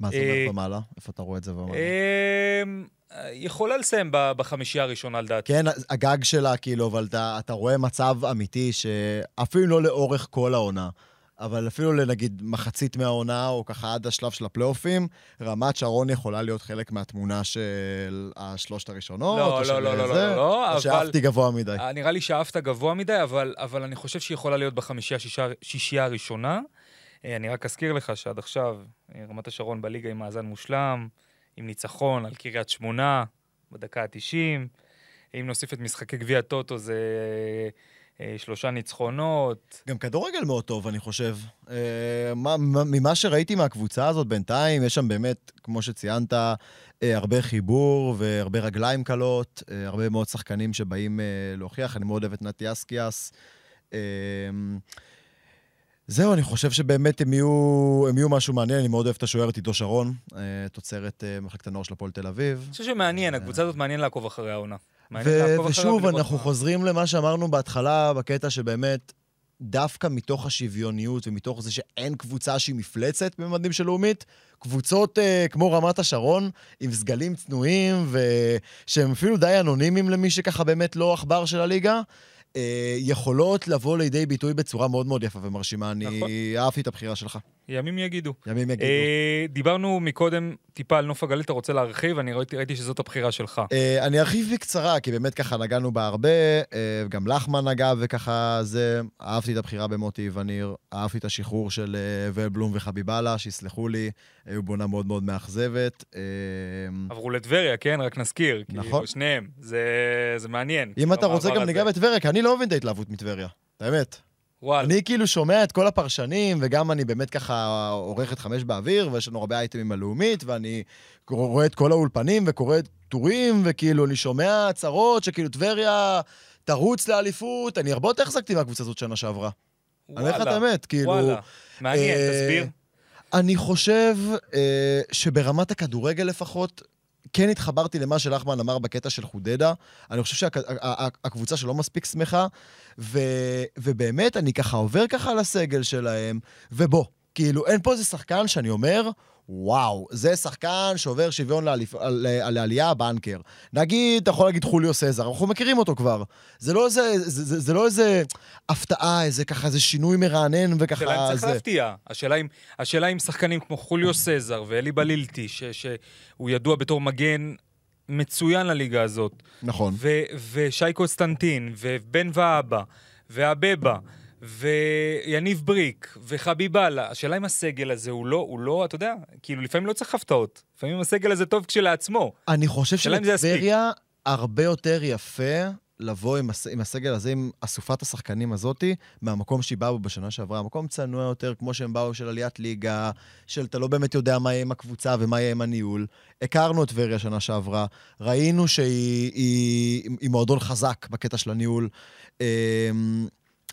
מה זה אומר אה, ומעלה? איפה אתה רואה את זה ומעלה? אמ, יכולה לסיים בחמישייה הראשונה, לדעתי. כן, הגג שלה, כאילו, אבל אתה, אתה רואה מצב אמיתי שאפילו לא לאורך כל העונה. אבל אפילו לנגיד מחצית מהעונה, או ככה עד השלב של הפלייאופים, רמת שרון יכולה להיות חלק מהתמונה של השלושת הראשונות, לא, או לא, של לא, לא, זה, לא, לא, או אבל... שאפתי גבוה מדי. נראה לי שאפת גבוה מדי, אבל, אבל אני חושב שהיא יכולה להיות בחמישייה הראשונה. אה, אני רק אזכיר לך שעד עכשיו אה, רמת השרון בליגה עם מאזן מושלם, עם ניצחון על קריית שמונה בדקה ה-90. אם נוסיף את משחקי גביע טוטו זה אה, שלושה ניצחונות. גם כדורגל מאוד טוב, אני חושב. אה, ממה שראיתי מהקבוצה הזאת בינתיים, יש שם באמת, כמו שציינת, אה, הרבה חיבור והרבה רגליים קלות, הרבה מאוד שחקנים שבאים להוכיח. אני מאוד אוהב את נתי אסקיאס. זהו, אני חושב שבאמת הם יהיו, הם יהיו משהו מעניין, אני מאוד אוהב את השוערת עידו שרון, תוצרת מחלקת הנוער של הפועל תל אביב. אני חושב שמעניין, הקבוצה הזאת מעניין לעקוב אחרי העונה. ו- ושוב, אנחנו חוזרים למה שאמרנו בהתחלה, בקטע שבאמת, דווקא מתוך השוויוניות ומתוך זה שאין קבוצה שהיא מפלצת בממדים של לאומית, קבוצות אה, כמו רמת השרון, עם סגלים צנועים, ושהם אפילו די אנונימיים למי שככה באמת לא עכבר של הליגה, אה, יכולות לבוא לידי ביטוי בצורה מאוד מאוד יפה ומרשימה. אני נכון. אהבתי את הבחירה שלך. ימים יגידו. ימים יגידו. אה, דיברנו מקודם טיפה על נוף הגליל, אתה רוצה להרחיב? אני ראיתי, ראיתי שזאת הבחירה שלך. אה, אני ארחיב בקצרה, כי באמת ככה נגענו בה הרבה, אה, גם לחמן נגע וככה זה, אהבתי את הבחירה במוטי וניר, אהבתי את השחרור של אה, ולבלום וחביבאללה, שיסלחו לי, היו בעונה מאוד מאוד מאכזבת. אה, עברו לטבריה, כן? רק נזכיר. נכון. שניהם. זה, זה מעניין. אם אתה רוצה גם ניגע. בטבריה, כי אני לא מבין את ההתלהבות מטבריה, האמת. וואלה. אני כאילו שומע את כל הפרשנים, וגם אני באמת ככה עורך את חמש באוויר, ויש לנו הרבה אייטמים הלאומית, ואני רואה את כל האולפנים וקורא טורים, וכאילו אני שומע הצהרות שכאילו טבריה תרוץ לאליפות. אני הרבה יותר החזקתי מהקבוצה הזאת שנה שעברה. אני אומר לך את האמת, כאילו... וואלה. מעניין, אה, תסביר. אני חושב אה, שברמת הכדורגל לפחות, כן התחברתי למה שלחמן אמר בקטע של חודדה. אני חושב שהקבוצה שלו מספיק שמחה, ו, ובאמת, אני ככה עובר ככה על הסגל שלהם, ובוא, כאילו, אין פה איזה שחקן שאני אומר, וואו, זה שחקן שעובר שוויון לעליפ... על... על העלייה בנקר. נגיד, אתה יכול להגיד חוליו סזר, אנחנו מכירים אותו כבר. זה לא איזה, זה, זה, זה לא איזה הפתעה, איזה ככה, איזה שינוי מרענן וככה... השאלה אם צריך זה... להפתיע. השאלה אם, השאלה אם שחקנים כמו חוליו סזר ואלי בלילטי, ש- שהוא ידוע בתור מגן מצוין לליגה הזאת, נכון. ו- ושי קוסטנטין, ובן ואבא, ואבבה, ויניב בריק, וחביבאללה, השאלה אם הסגל הזה הוא לא, הוא לא, אתה יודע, כאילו לפעמים לא צריך הפתעות. לפעמים הסגל הזה טוב כשלעצמו. אני חושב. שלטבריה הרבה יותר יפה לבוא עם, הס... עם הסגל הזה, עם אסופת השחקנים הזאתי, מהמקום שהיא באה בו בשנה שעברה. מקום צנוע יותר, כמו שהם באו של עליית ליגה, של אתה לא באמת יודע מה יהיה עם הקבוצה ומה יהיה עם הניהול. הכרנו את טבריה שנה שעברה, ראינו שהיא היא, היא מועדון חזק בקטע של הניהול.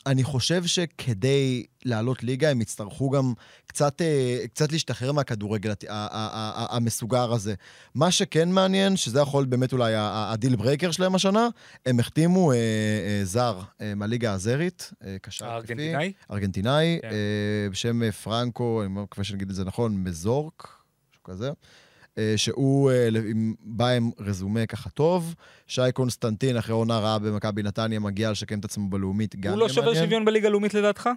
אני חושב שכדי לעלות ליגה, הם יצטרכו גם קצת, אה, קצת להשתחרר מהכדורגל המסוגר הזה. מה שכן מעניין, שזה יכול באמת אולי ה deal breaker שלהם השנה, הם החתימו אה, אה, זר אה, מהליגה הזרית, אה, קשר התקפי. הארגנטינאי? ארגנטינאי, כן. אה, בשם פרנקו, אני מקווה שאני אגיד את זה נכון, מזורק, משהו כזה. אה, שהוא אה, בא עם רזומה ככה טוב. שי קונסטנטין, אחרי עונה רעה במכבי נתניה, מגיע לשקם את עצמו בלאומית, גם הוא לא שובר. שוויון בליגה הלאומית לדעתך?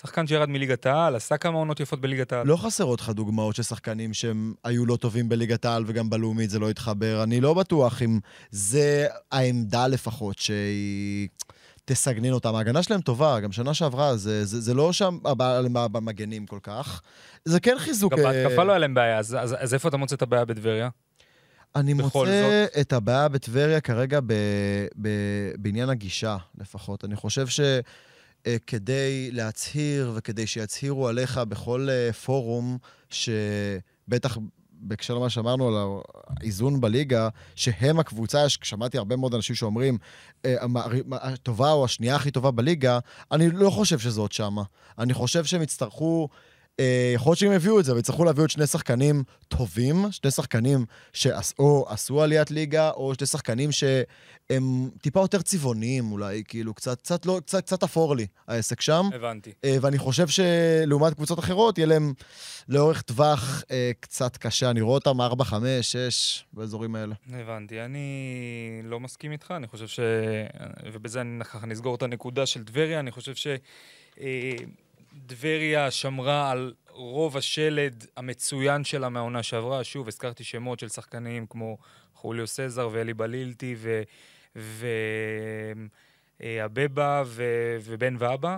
שחקן שירד מליגת העל, עשה כמה עונות יפות בליגת העל. לא חסרות לך דוגמאות של שחקנים שהם היו לא טובים בליגת העל וגם בלאומית זה לא התחבר. אני לא בטוח אם זה העמדה לפחות שהיא תסגנין אותם. ההגנה שלהם טובה, גם שנה שעברה, זה, זה, זה לא שם הבעיה במגנים כל כך. זה כן חיזוק... גם אה, בהתקפה לא היה להם בעיה, אז- אז אז איפה אתה מוצא את הבעיה בטבריה? אני מוצא את הבעיה בטבריה כרגע ב, ב, בעניין הגישה, לפחות. אני חושב שכדי להצהיר וכדי שיצהירו עליך בכל אה, פורום, שבטח בהקשר למה שאמרנו על האיזון בליגה, שהם הקבוצה, שמעתי הרבה מאוד אנשים שאומרים, אה, הטובה או השנייה הכי טובה בליגה, אני לא חושב שזאת שמה. אני חושב שהם יצטרכו... אה, יכול להיות שהם יביאו את זה, ויצטרכו להביא עוד שני שחקנים טובים, שני שחקנים שאו עשו עליית ליגה, או שני שחקנים שהם טיפה יותר צבעוניים אולי, כאילו, קצת, קצת, לא, קצת, קצת אפור לי העסק שם. הבנתי. אה, ואני חושב שלעומת קבוצות אחרות, יהיה להם לאורך טווח אה, קצת קשה. אני רואה אותם 4, 5, 6, באזורים האלה. הבנתי. אני לא מסכים איתך, אני חושב ש... ובזה אני נסגור את הנקודה של טבריה, אני חושב שטבריה שמרה על רוב השלד המצוין שלה מהעונה שעברה. שוב, הזכרתי שמות של שחקנים כמו חוליו סזר ואלי בלילטי ו... ו... אה. ובן ואבא,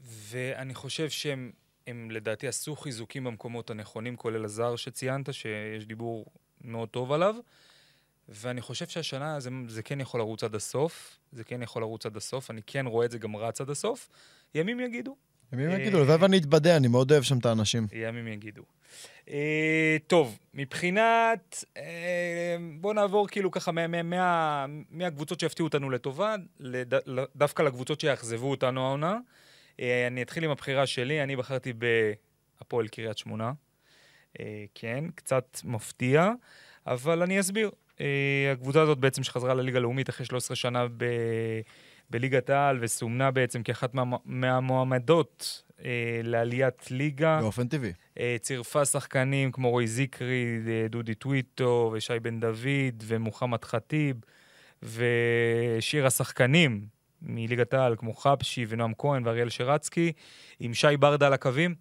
ואני חושב שהם הם לדעתי עשו חיזוקים במקומות הנכונים, כולל הזר שציינת, שיש דיבור מאוד טוב עליו. ואני חושב שהשנה זה, זה כן יכול לרוץ עד הסוף, זה כן יכול לרוץ עד הסוף, אני כן רואה את זה גם רץ עד הסוף. ימים יגידו, ימים אה, יגידו, הלוואי ואני אתבדה, אני מאוד אוהב שם את האנשים. ימים יגידו. אה, טוב, מבחינת... אה, בואו נעבור כאילו ככה מה, מה, מה, מהקבוצות שיפתיעו אותנו לטובה, דווקא לקבוצות שיאכזבו אותנו העונה. אני אתחיל עם הבחירה שלי, אני בחרתי בהפועל קריית שמונה. כן, קצת מפתיע, אבל אני אסביר. הקבוצה הזאת בעצם שחזרה לליגה הלאומית אחרי 13 שנה ב... בליגת העל, וסומנה בעצם כאחת מה, מהמועמדות אה, לעליית ליגה. באופן טבעי. אה, צירפה שחקנים כמו רועי זיקרי, אה, דודי טוויטו, ושי בן דוד, ומוחמד ח'טיב, ושיר השחקנים מליגת העל, כמו חבשי ונועם כהן ואריאל שרצקי, עם שי ברדה על הקווים.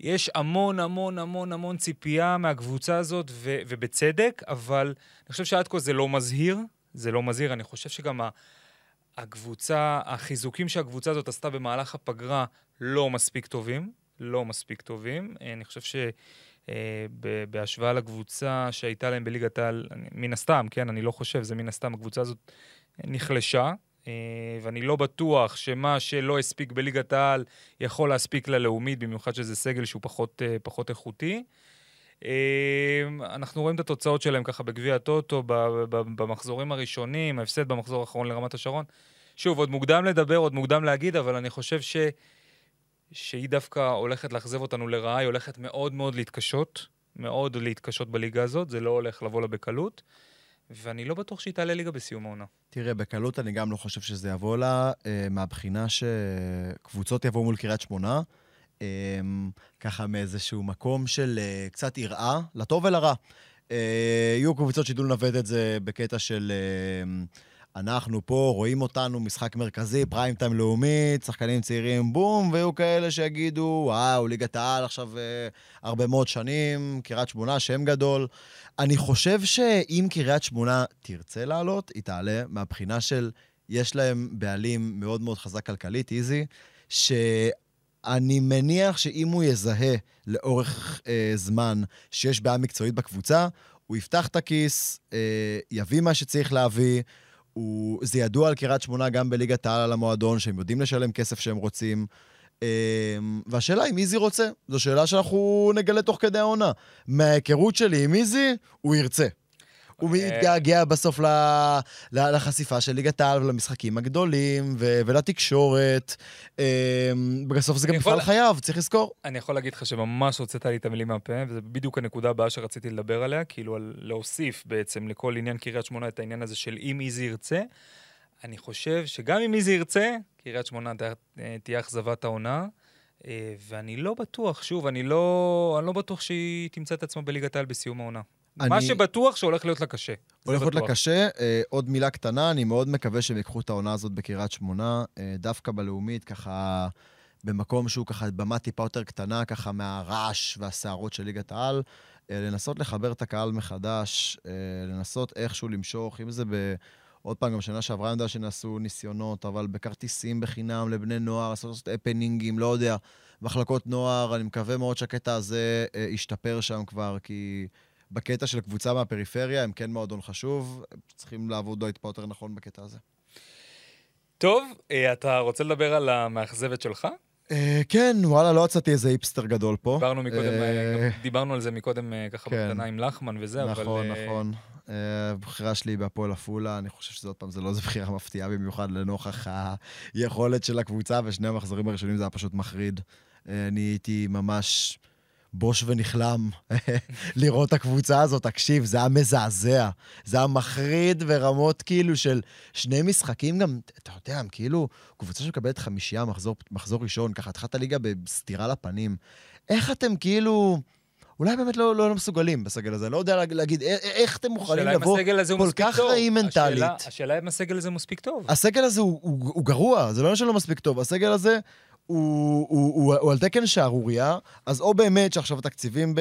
יש המון המון המון המון ציפייה מהקבוצה הזאת, ו- ובצדק, אבל אני חושב שעד כה זה לא מזהיר. זה לא מזהיר, אני חושב שגם ה- הקבוצה, החיזוקים שהקבוצה הזאת עשתה במהלך הפגרה לא מספיק טובים. לא מספיק טובים. אני חושב שבהשוואה לקבוצה שהייתה להם בליגת העל, מן הסתם, כן, אני לא חושב, זה מן הסתם, הקבוצה הזאת נחלשה. אה, ואני לא בטוח שמה שלא הספיק בליגת העל יכול להספיק ללאומית, במיוחד שזה סגל שהוא פחות, אה, פחות איכותי. אה, אנחנו רואים את התוצאות שלהם ככה בגביע הטוטו, במחזורים הראשונים, ההפסד במחזור האחרון לרמת השרון. שוב, עוד מוקדם לדבר, עוד מוקדם להגיד, אבל אני חושב ש... שהיא דווקא הולכת לאכזב אותנו לרעה, היא הולכת מאוד מאוד להתקשות, מאוד להתקשות בליגה הזאת, זה לא הולך לבוא לה בקלות. ואני לא בטוח שהיא תעלה ליגה בסיום העונה. תראה, בקלות אני גם לא חושב שזה יבוא לה, אה, מהבחינה שקבוצות יבואו מול קריית שמונה, ככה מאיזשהו מקום של אה, קצת יראה, לטוב ולרע. אה, יהיו קבוצות שידעו לנווט את זה בקטע של... אה, אנחנו פה, רואים אותנו, משחק מרכזי, פריים טיים לאומית, שחקנים צעירים, בום, ויהיו כאלה שיגידו, וואו, ליגת העל עכשיו אה, הרבה מאוד שנים, קריית שמונה, שם גדול. אני חושב שאם קריית שמונה תרצה לעלות, היא תעלה מהבחינה של, יש להם בעלים מאוד מאוד חזק כלכלית, איזי, שאני מניח שאם הוא יזהה לאורך אה, זמן שיש בעיה מקצועית בקבוצה, הוא יפתח את הכיס, אה, יביא מה שצריך להביא, הוא, זה ידוע על קריית שמונה גם בליגת העל על המועדון, שהם יודעים לשלם כסף שהם רוצים. אמ, והשאלה אם איזי רוצה, זו שאלה שאנחנו נגלה תוך כדי העונה. מההיכרות שלי עם איזי, הוא ירצה. הוא אה, מתגעגע בסוף לחשיפה של ליגת העל ולמשחקים הגדולים ולתקשורת. אמ, בסוף זה גם מפעל חייו, צריך לזכור. אני יכול להגיד לך שממש הוצאת לי את המילים מהפה, וזו בדיוק הנקודה הבאה שרציתי לדבר עליה, כאילו להוסיף בעצם לכל עניין קריית שמונה את העניין הזה של אם איזי ירצה. אני חושב שגם אם איזי ירצה, קריית שמונה תהיה אכזבת העונה. אה, ואני לא בטוח, שוב, אני לא, אני לא בטוח שהיא תמצא את עצמה בליגת העל בסיום העונה. אני... מה שבטוח שהולך להיות לה קשה. הולך להיות לה קשה. אה, עוד מילה קטנה, אני מאוד מקווה שהם ייקחו את העונה הזאת בקריית שמונה, אה, דווקא בלאומית, ככה במקום שהוא ככה במה טיפה יותר קטנה, ככה מהרעש והסערות של ליגת העל, אה, לנסות לחבר את הקהל מחדש, אה, לנסות איכשהו למשוך, אם זה ב... עוד פעם, גם שנה שעברה אני יודע שנעשו ניסיונות, אבל בכרטיסים בחינם לבני נוער, לעשות הפנינגים, לא יודע, מחלקות נוער, אני מקווה מאוד שהקטע הזה אה, ישתפר שם כבר, כי... בקטע של קבוצה מהפריפריה, הם כן מועדון חשוב, צריכים לעבוד טיפה יותר נכון בקטע הזה. טוב, אה, אתה רוצה לדבר על המאכזבת שלך? אה, כן, וואלה, לא יצאתי איזה היפסטר גדול פה. דיברנו מקודם, אה, דיברנו על זה מקודם ככה כן. בקטנה עם לחמן וזה, אבל... נכון, נכון. הבחירה שלי בהפועל עפולה, אני חושב שזה עוד פעם, זה לא איזה בחירה מפתיעה במיוחד לנוכח היכולת של הקבוצה, ושני המחזורים הראשונים זה היה פשוט מחריד. אני הייתי ממש... בוש ונכלם לראות את הקבוצה הזאת. תקשיב, זה היה מזעזע. זה היה מחריד ברמות כאילו של שני משחקים גם, אתה יודע, הם כאילו, קבוצה שמקבלת חמישייה, מחזור, מחזור ראשון, ככה התחלת ליגה בסטירה לפנים. איך אתם כאילו... אולי באמת לא, לא, לא מסוגלים בסגל הזה, לא יודע להגיד איך אתם מוכנים לבוא כל כך רעים מנטלית. השאלה, השאלה אם הסגל הזה מספיק טוב. הסגל הזה הוא, הוא, הוא גרוע, זה לא שלא מספיק טוב. הסגל הזה הוא, הוא, הוא, הוא על תקן שערורייה, אז או באמת שעכשיו התקציבים ב,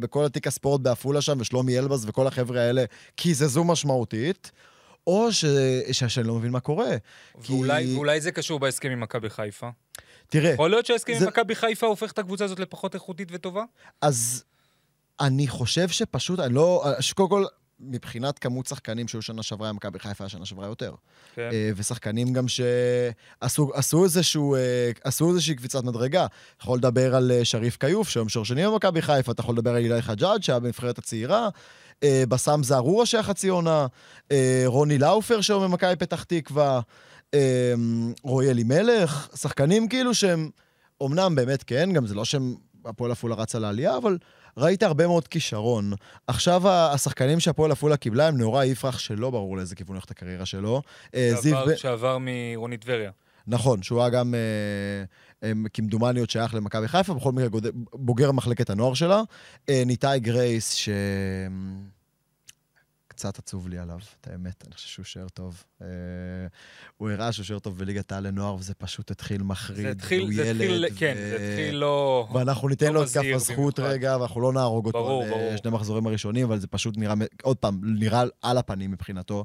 בכל התיק הספורט בעפולה שם, ושלומי אלבז וכל החבר'ה האלה קיזזו משמעותית, או ש, ש, שאני לא מבין מה קורה. ואולי, כי... ואולי זה קשור בהסכם עם מכבי חיפה. תראה... יכול להיות שההסכם זה... עם מכבי חיפה הופך את הקבוצה הזאת לפחות איכותית וטובה? אז אני חושב שפשוט, אני לא... שקודם כל, מבחינת כמות שחקנים שהיו שנה שעברה, מכבי חיפה היה שנה שעברה יותר. כן. אה, ושחקנים גם שעשו עשו איזשהו, אה, עשו איזושהי קפיצת מדרגה. אתה יכול לדבר על אה, שריף כיוף, שהיום שור שני במכבי חיפה, אתה יכול לדבר על אילי חג'אג', שהיה בנבחרת הצעירה, בסאם זערורה שהיה חצי עונה, רוני לאופר שהיום במכבי פתח תקווה, רועי אלימלך, שחקנים כאילו שהם, אמנם באמת כן, גם זה לא שהם הפועל עפולה רצה לעלייה, אבל ראית הרבה מאוד כישרון. עכשיו השחקנים שהפועל עפולה קיבלה הם נאורה יפרח, שלא ברור לאיזה כיוון הולכת הקריירה שלו. אה, זיו... שעבר מרוני טבריה. נכון, שהוא היה גם, אה, כמדומני, עוד שייך למכבי חיפה, בכל מקרה בוגר מחלקת הנוער שלה. אה, ניתאי גרייס, ש... קצת עצוב לי עליו, את האמת, אני חושב שהוא שוער טוב. אה, הוא הראה שהוא שוער טוב בליגת העל לנוער, וזה פשוט התחיל מחריד. זה התחיל, זה התחיל, כן, זה התחיל לא... ואנחנו ניתן לו את כף הזכות רגע, ואנחנו לא נהרוג אותו ברור, ברור. שני מחזורים הראשונים, אבל זה פשוט נראה, עוד פעם, נראה על הפנים מבחינתו.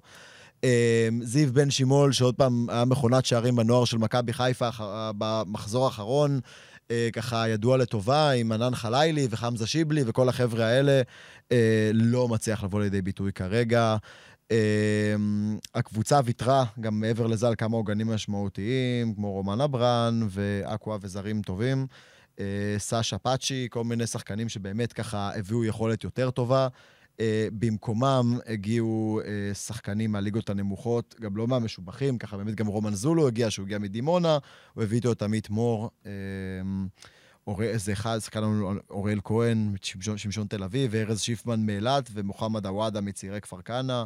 אה, זיו בן שימול, שעוד פעם היה מכונת שערים בנוער של מכבי חיפה במחזור האחרון, אה, ככה ידוע לטובה, עם ענן חלילי וחמזה שיבלי וכל החבר'ה האלה, אה, לא מצליח לבוא לידי ביטוי כרגע. אה, הקבוצה ויתרה גם מעבר לזה על כמה עוגנים משמעותיים, כמו רומן אברן ואקווה וזרים טובים. סאשה פאצ'י, כל מיני שחקנים שבאמת ככה הביאו יכולת יותר טובה. אה, במקומם הגיעו אה, שחקנים מהליגות הנמוכות, גם לא מהמשובחים, ככה באמת גם רומן זולו הגיע, שהוא הגיע מדימונה, הוא הביא איתו את עמית מור. אה, איזה אחד, שחקן לנו אוריאל כהן, שמשון תל אביב, וארז שיפמן מאילת, ומוחמד עוואדה מצעירי כפר כנא.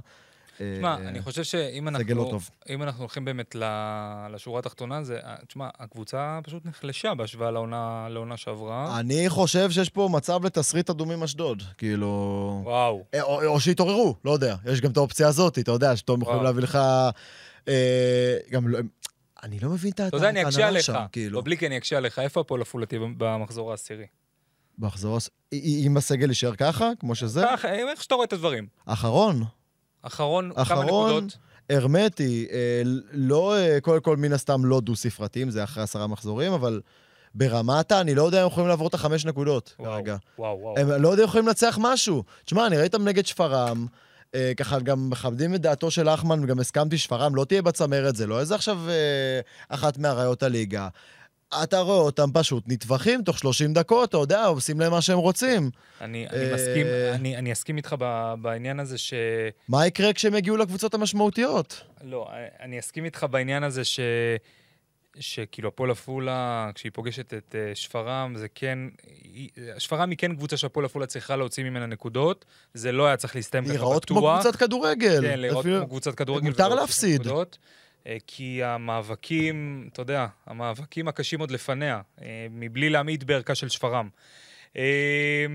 תשמע, אה, אני חושב שאם אנחנו, לא אם אנחנו הולכים באמת לשורה התחתונה, זה, תשמע, הקבוצה פשוט נחלשה בהשוואה לעונה, לעונה שעברה. אני חושב שיש פה מצב לתסריט אדומים אשדוד, כאילו... וואו. אה, או, או שיתעוררו, לא יודע. יש גם את האופציה הזאת, אתה יודע, שאתם יכולים להביא לך... אה, גם לא... אני לא מבין את ההנהלה שם, כאילו. אתה יודע, אני אקשה עליך. כאילו. בבליקי אני אקשה עליך. איפה הפועל עפולה תהיה במחזור העשירי? במחזור העשירי? אם הסגל יישאר ככה, כמו שזה? ככה, איך שאתה רואה את הדברים. אחרון. אחרון, אחרון כמה נקודות? הרמטי, אה, לא, אה, קודם כל, מן הסתם לא דו-ספרתיים, זה אחרי עשרה מחזורים, אבל ברמתה, אני לא יודע אם יכולים לעבור את החמש נקודות וואו, כרגע. וואו, וואו. הם לא יודע אם יכולים לנצח משהו. תשמע, אני ראיתם נגד שפרעם, אה, ככה גם מכבדים את דעתו של אחמן, וגם הסכמתי שפרעם לא תהיה בצמרת, זה לא איזה עכשיו אה, אחת מאריות הליגה. אתה רואה אותם פשוט נטבחים תוך 30 דקות, אתה יודע, עושים להם מה שהם רוצים. אני, אני אה, מסכים, אני, אני אסכים איתך בעניין הזה ש... מה יקרה כשהם יגיעו לקבוצות המשמעותיות? לא, אני אסכים איתך בעניין הזה ש... שכאילו הפועל עפולה, כשהיא פוגשת את uh, שפרעם, זה כן... שפרעם היא כן קבוצה שהפועל עפולה צריכה להוציא ממנה נקודות. זה לא היה צריך להסתיים ככה בטוח. להיראות כמו קבוצת כדורגל. כן, להיראות כמו קבוצת כדורגל. מותר להפסיד. נקודות. אה, כי המאבקים, אתה יודע, המאבקים הקשים עוד לפניה, אה, מבלי להמעיט בערכה של שפרעם. אה,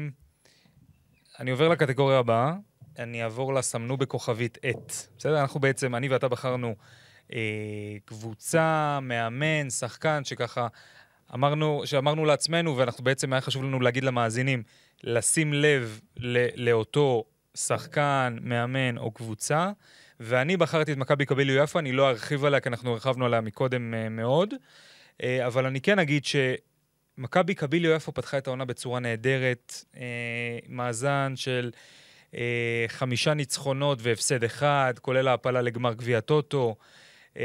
אני עובר לקטגוריה הבאה, אני אעבור לסמנו בכוכבית את. בסדר? אנחנו בעצם, אני ואתה בחרנו קבוצה, מאמן, שחקן, שככה אמרנו, שאמרנו לעצמנו, ואנחנו בעצם, היה חשוב לנו להגיד למאזינים, לשים לב לאותו שחקן, מאמן או קבוצה. ואני בחרתי את מכבי קביליו יפו, אני לא ארחיב עליה, כי אנחנו הרחבנו עליה מקודם uh, מאוד, uh, אבל אני כן אגיד שמכבי קביליו יפו פתחה את העונה בצורה נהדרת, uh, מאזן של uh, חמישה ניצחונות והפסד אחד, כולל העפלה לגמר גביע טוטו. Uh,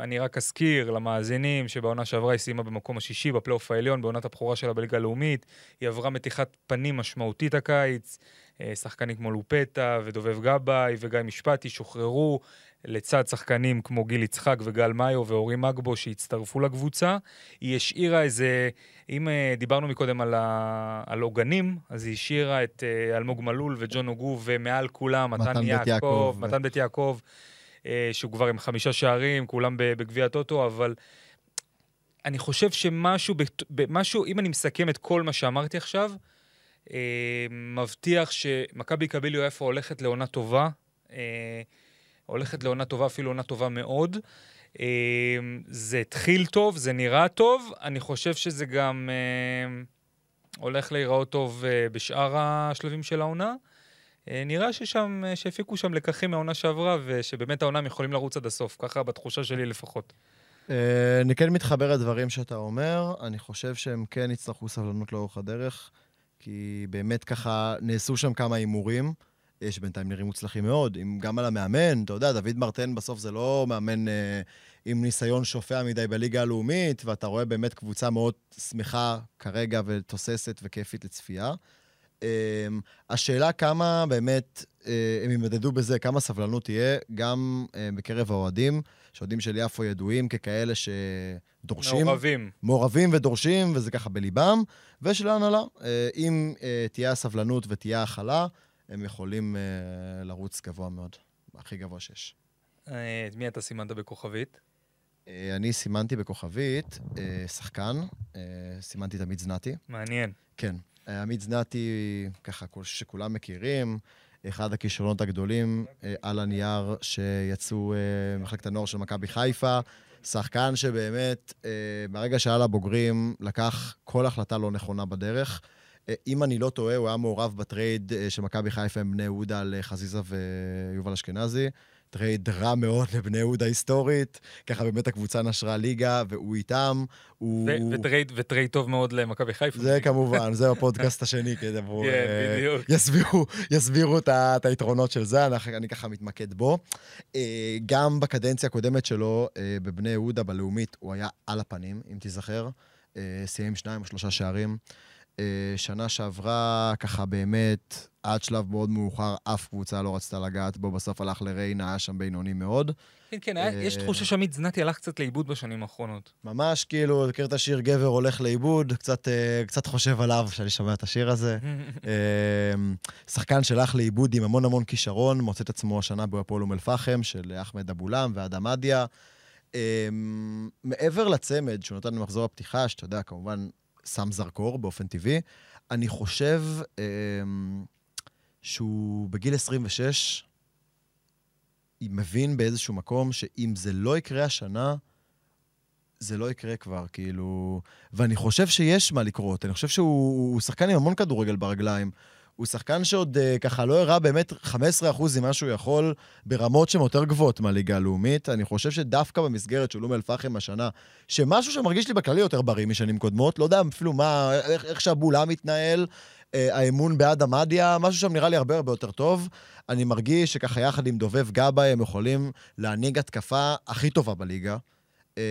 אני רק אזכיר למאזינים שבעונה שעברה היא סיימה במקום השישי בפלייאוף העליון, בעונת הבכורה שלה בליגה הלאומית. היא עברה מתיחת פנים משמעותית הקיץ. אה, שחקנים כמו לופטה ודובב גבאי וגיא משפטי שוחררו לצד שחקנים כמו גיל יצחק וגל מאיו ואורי מגבו שהצטרפו לקבוצה. היא השאירה איזה, אם אה, דיברנו מקודם על, ה... על עוגנים, אז היא השאירה את אה, אלמוג מלול וג'ון הוגו ומעל כולם מתן, מתן יעקב, יעקב, מתן בית יעקב, שהוא כבר עם חמישה שערים, כולם בגביע הטוטו, אבל... אני חושב שמשהו, משהו, אם אני מסכם את כל מה שאמרתי עכשיו, מבטיח שמכבי קביליו איפה הולכת לעונה טובה, אה, הולכת לעונה טובה, אפילו עונה טובה מאוד. אה, זה התחיל טוב, זה נראה טוב, אני חושב שזה גם אה, הולך להיראות טוב אה, בשאר השלבים של העונה. אה, נראה ששם, אה, שהפיקו שם לקחים מהעונה שעברה, ושבאמת העונה הם יכולים לרוץ עד הסוף, ככה בתחושה שלי לפחות. אה, אני כן מתחבר לדברים שאתה אומר, אני חושב שהם כן יצטרכו סבלנות לאורך הדרך. כי באמת ככה נעשו שם כמה הימורים, שבינתיים נראים מוצלחים מאוד, עם, גם על המאמן, אתה יודע, דוד מרטן בסוף זה לא מאמן אה, עם ניסיון שופע מדי בליגה הלאומית, ואתה רואה באמת קבוצה מאוד שמחה כרגע ותוססת וכיפית לצפייה. אמ, השאלה כמה באמת אה, הם יימדדו בזה, כמה סבלנות תהיה, גם אה, בקרב האוהדים, שאוהדים של יפו ידועים ככאלה שדורשים. מעורבים. מעורבים ודורשים, וזה ככה בליבם, ושל ההנהלה. אה, אם תהיה הסבלנות ותהיה הכלה, הם יכולים לרוץ גבוה מאוד, הכי גבוה שיש. את מי אתה סימנת בכוכבית? אני סימנתי בכוכבית שחקן, סימנתי את עמית זנתי. מעניין. כן. עמית זנתי, ככה, שכולם מכירים, אחד הכישרונות הגדולים אה, על הנייר שיצאו אה, ממחלקת הנוער של מכבי חיפה. שחקן שבאמת, אה, מהרגע שהיה לבוגרים, לקח כל החלטה לא נכונה בדרך. אם אני לא טועה, הוא היה מעורב בטרייד של מכבי חיפה עם בני יהודה על חזיזה ויובל אשכנזי. טרייד רע מאוד לבני יהודה היסטורית, ככה באמת הקבוצה נשרה ליגה, והוא איתם, הוא... וטרייד, וטרייד טוב מאוד למכבי חיפה. זה כמובן, זה הפודקאסט השני, כדי עבור... כן, אה, בדיוק. יסבירו, יסבירו את היתרונות של זה, אני, אני ככה מתמקד בו. אה, גם בקדנציה הקודמת שלו, אה, בבני יהודה, בלאומית, הוא היה על הפנים, אם תיזכר. סיים שניים או שלושה שערים. שנה שעברה, ככה באמת, עד שלב מאוד מאוחר, אף קבוצה לא רצתה לגעת בו, בסוף הלך לריינה, היה שם בינוני מאוד. כן, כן, יש תחושה שעמית זנתי הלך קצת לאיבוד בשנים האחרונות. ממש, כאילו, מכיר את השיר גבר הולך לאיבוד, קצת, אה, קצת חושב עליו כשאני שומע את השיר הזה. שחקן שהלך לאיבוד עם המון המון כישרון, מוצא את עצמו השנה בהפועל אום אל-פחם, של אחמד אבולם ואדם אדיה. אמ, מעבר לצמד שהוא נתן במחזור הפתיחה, שאתה יודע, כמובן, שם זרקור באופן טבעי, אני חושב... אמ, שהוא בגיל 26 מבין באיזשהו מקום שאם זה לא יקרה השנה, זה לא יקרה כבר, כאילו... ואני חושב שיש מה לקרות. אני חושב שהוא שחקן עם המון כדורגל ברגליים. הוא שחקן שעוד uh, ככה לא הראה באמת 15% ממה שהוא יכול ברמות שהן יותר גבוהות מהליגה הלאומית. אני חושב שדווקא במסגרת של אום אל-פחם השנה, שמשהו שמרגיש לי בכללי יותר בריא משנים קודמות, לא יודע אפילו מה, איך, איך שהבולה מתנהל, אה, האמון בעד עמדיה, משהו שם נראה לי הרבה הרבה יותר טוב. אני מרגיש שככה יחד עם דובב גבאי הם יכולים להנהיג התקפה הכי טובה בליגה. אה,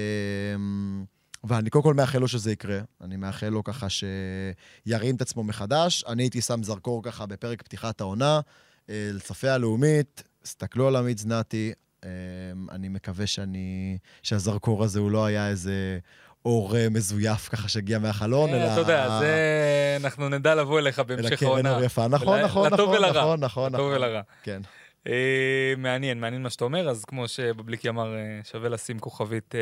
ואני קודם כל מאחל לו שזה יקרה. אני מאחל לו ככה שירים את עצמו מחדש. אני הייתי שם זרקור ככה בפרק פתיחת העונה, אה, לצפי הלאומית, הסתכלו על עמית זנתי. אני מקווה שאני, שהזרקור הזה הוא לא היה איזה אור אה, מזויף ככה שהגיע מהחלון, אה, אלא... אתה יודע, זה... אנחנו נדע לבוא אליך בהמשך העונה. אלא קרן אור יפה, נכון, נכון, נכון, נכון, נכון. לטוב ולרע. כן. אה, מעניין, מעניין מה שאתה אומר, אז כמו שבבליקי אמר, שווה לשים כוכבית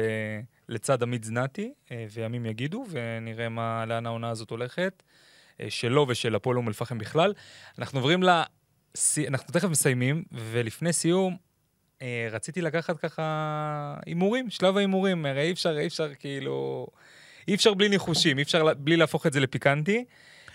לצד עמית זנתי, וימים יגידו, ונראה מה, לאן העונה הזאת הולכת, שלו ושל הפועל אום אל-פחם בכלל. אנחנו עוברים ל... אנחנו תכף מסיימים, ולפני סיום, אה, רציתי לקחת ככה הימורים, שלב ההימורים, הרי אי אפשר, אי אפשר כאילו... אי אפשר בלי ניחושים, אי אפשר בלי להפוך את זה לפיקנטי.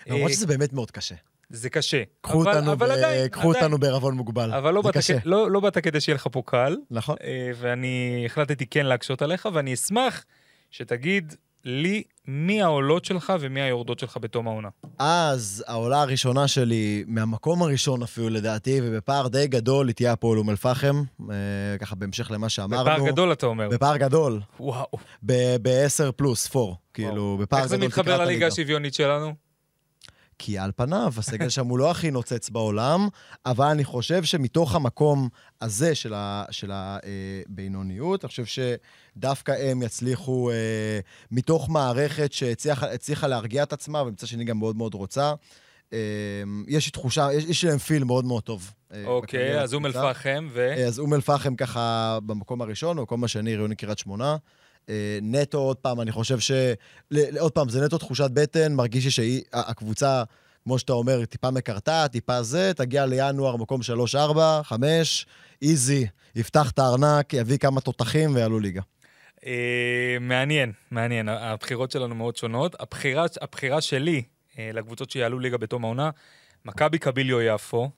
למרות אה, שזה באמת מאוד קשה. זה קשה. קחו אבל, אותנו, אבל ב... עדיין, קחו עדיין. אותנו בערבון מוגבל. אבל לא זה קשה. לא, לא באת כדי שיהיה לך פה קל. נכון. אה, ואני החלטתי כן להקשות עליך, ואני אשמח שתגיד לי מי העולות שלך ומי היורדות שלך בתום העונה. אז העולה הראשונה שלי, מהמקום הראשון אפילו לדעתי, ובפער די גדול, היא תהיה הפועל אום אל-פחם, אה, ככה בהמשך למה שאמרנו. בפער גדול אתה אומר. בפער גדול. וואו. ב-10 פלוס, 4, כאילו, בפער גדול איך זה מתחבר לליגה השוויונית שלנו? כי על פניו, הסגל שם הוא לא הכי נוצץ בעולם, אבל אני חושב שמתוך המקום הזה של הבינוניות, אה, אני חושב שדווקא הם יצליחו, אה, מתוך מערכת שהצליחה להרגיע את עצמה, ומצד שני גם מאוד מאוד רוצה, אה, יש לי תחושה, יש, יש להם פיל מאוד מאוד טוב. אוקיי, אז אום אל-פחם ו... אז אום אל-פחם ככה במקום הראשון, במקום השני, ראיוני קריית שמונה. אה, נטו, עוד פעם, אני חושב ש... עוד פעם, זה נטו תחושת בטן, מרגיש לי שהקבוצה, כמו שאתה אומר, טיפה מקרטעת, טיפה זה, תגיע לינואר, מקום 3-4, 5, איזי, יפתח את הארנק, יביא כמה תותחים ויעלו ליגה. אה, מעניין, מעניין. הבחירות שלנו מאוד שונות. הבחירה, הבחירה שלי אה, לקבוצות שיעלו ליגה בתום העונה, מכבי קביליו יפו,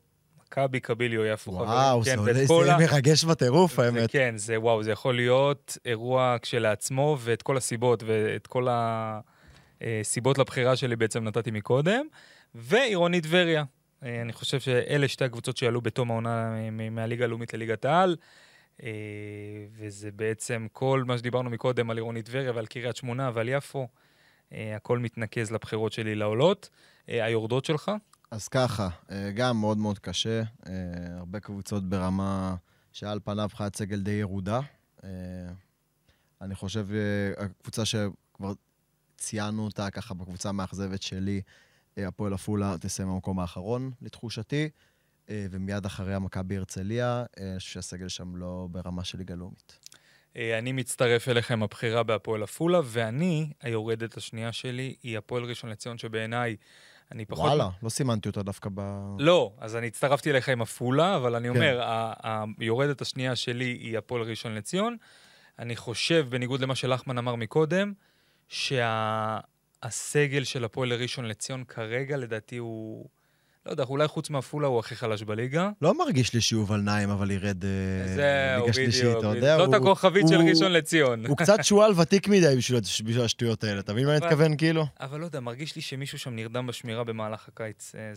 מכבי קביליו יפו חברים. וואו, כן, זה, זה ה... מרגש בטירוף, האמת. כן, זה וואו, זה יכול להיות אירוע כשלעצמו, ואת כל הסיבות ואת כל הסיבות לבחירה שלי בעצם נתתי מקודם. ועירונית טבריה. אה, אני חושב שאלה שתי הקבוצות שיעלו בתום העונה מהליגה הלאומית לליגת העל. אה, וזה בעצם כל מה שדיברנו מקודם על עירונית טבריה ועל קריית שמונה ועל יפו. אה, הכל מתנקז לבחירות שלי לעולות. היורדות שלך? אז ככה, אה, גם מאוד מאוד קשה. אה, הרבה קבוצות ברמה שעל פניו חיית סגל די ירודה. אה, אני חושב, הקבוצה שכבר ציינו אותה ככה בקבוצה המאכזבת שלי, הפועל עפולה תסיים במקום האחרון, לתחושתי, ומיד אחריה מכבי הרצליה, שהסגל שם לא ברמה של ליגה לאומית. אני מצטרף אליכם, הבחירה בהפועל עפולה, ואני, היורדת השנייה שלי, היא הפועל ראשון לציון, שבעיניי... אני פחות... וואלה, לא סימנתי אותה דווקא ב... לא, אז אני הצטרפתי אליך עם עפולה, אבל אני כן. אומר, היורדת השנייה שלי היא הפועל ראשון לציון. אני חושב, בניגוד למה שלחמן אמר מקודם, שהסגל של הפועל ראשון לציון כרגע, לדעתי הוא... לא יודע, אולי חוץ מעפולה הוא הכי חלש בליגה. לא מרגיש לי שיובל נעים, אבל ירד אה, ליגה שלישית, אתה יודע. זאת הכוכבית של ראשון לציון. הוא קצת שועל ותיק מדי בשביל השטויות האלה, אתה מבין מה אני מתכוון, כאילו? אבל לא יודע, מרגיש לי שמישהו שם נרדם בשמירה במהלך הקיץ. אה,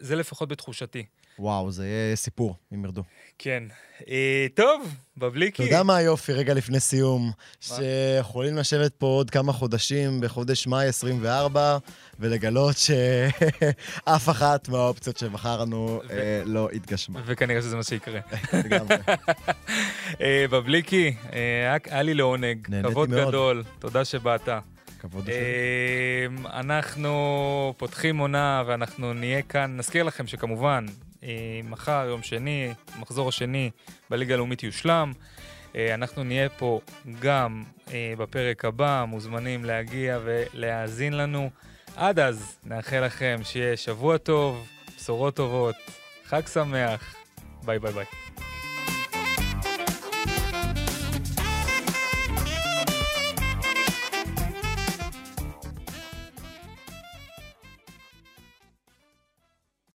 זה לפחות בתחושתי. וואו, זה יהיה סיפור, אם ירדו. כן. אה, טוב, בבליקי. אתה יודע מה היופי, רגע לפני סיום? שיכולים לשבת פה עוד כמה חודשים, בחודש מאי 24, ולגלות שאף אחת מהאופציות שבחרנו אה, לא התגשמה. וכנראה שזה מה שיקרה. לגמרי. אה, בבליקי, אה, היה לי לעונג. כבוד גדול, תודה שבאת. כבוד. אנחנו פותחים עונה ואנחנו נהיה כאן. נזכיר לכם שכמובן, מחר, יום שני, מחזור השני בליגה הלאומית יושלם. אה, אנחנו נהיה פה גם אה, בפרק הבא, מוזמנים להגיע ולהאזין לנו. עד אז, נאחל לכם שיהיה שבוע טוב, בשורות טובות, חג שמח, ביי ביי ביי.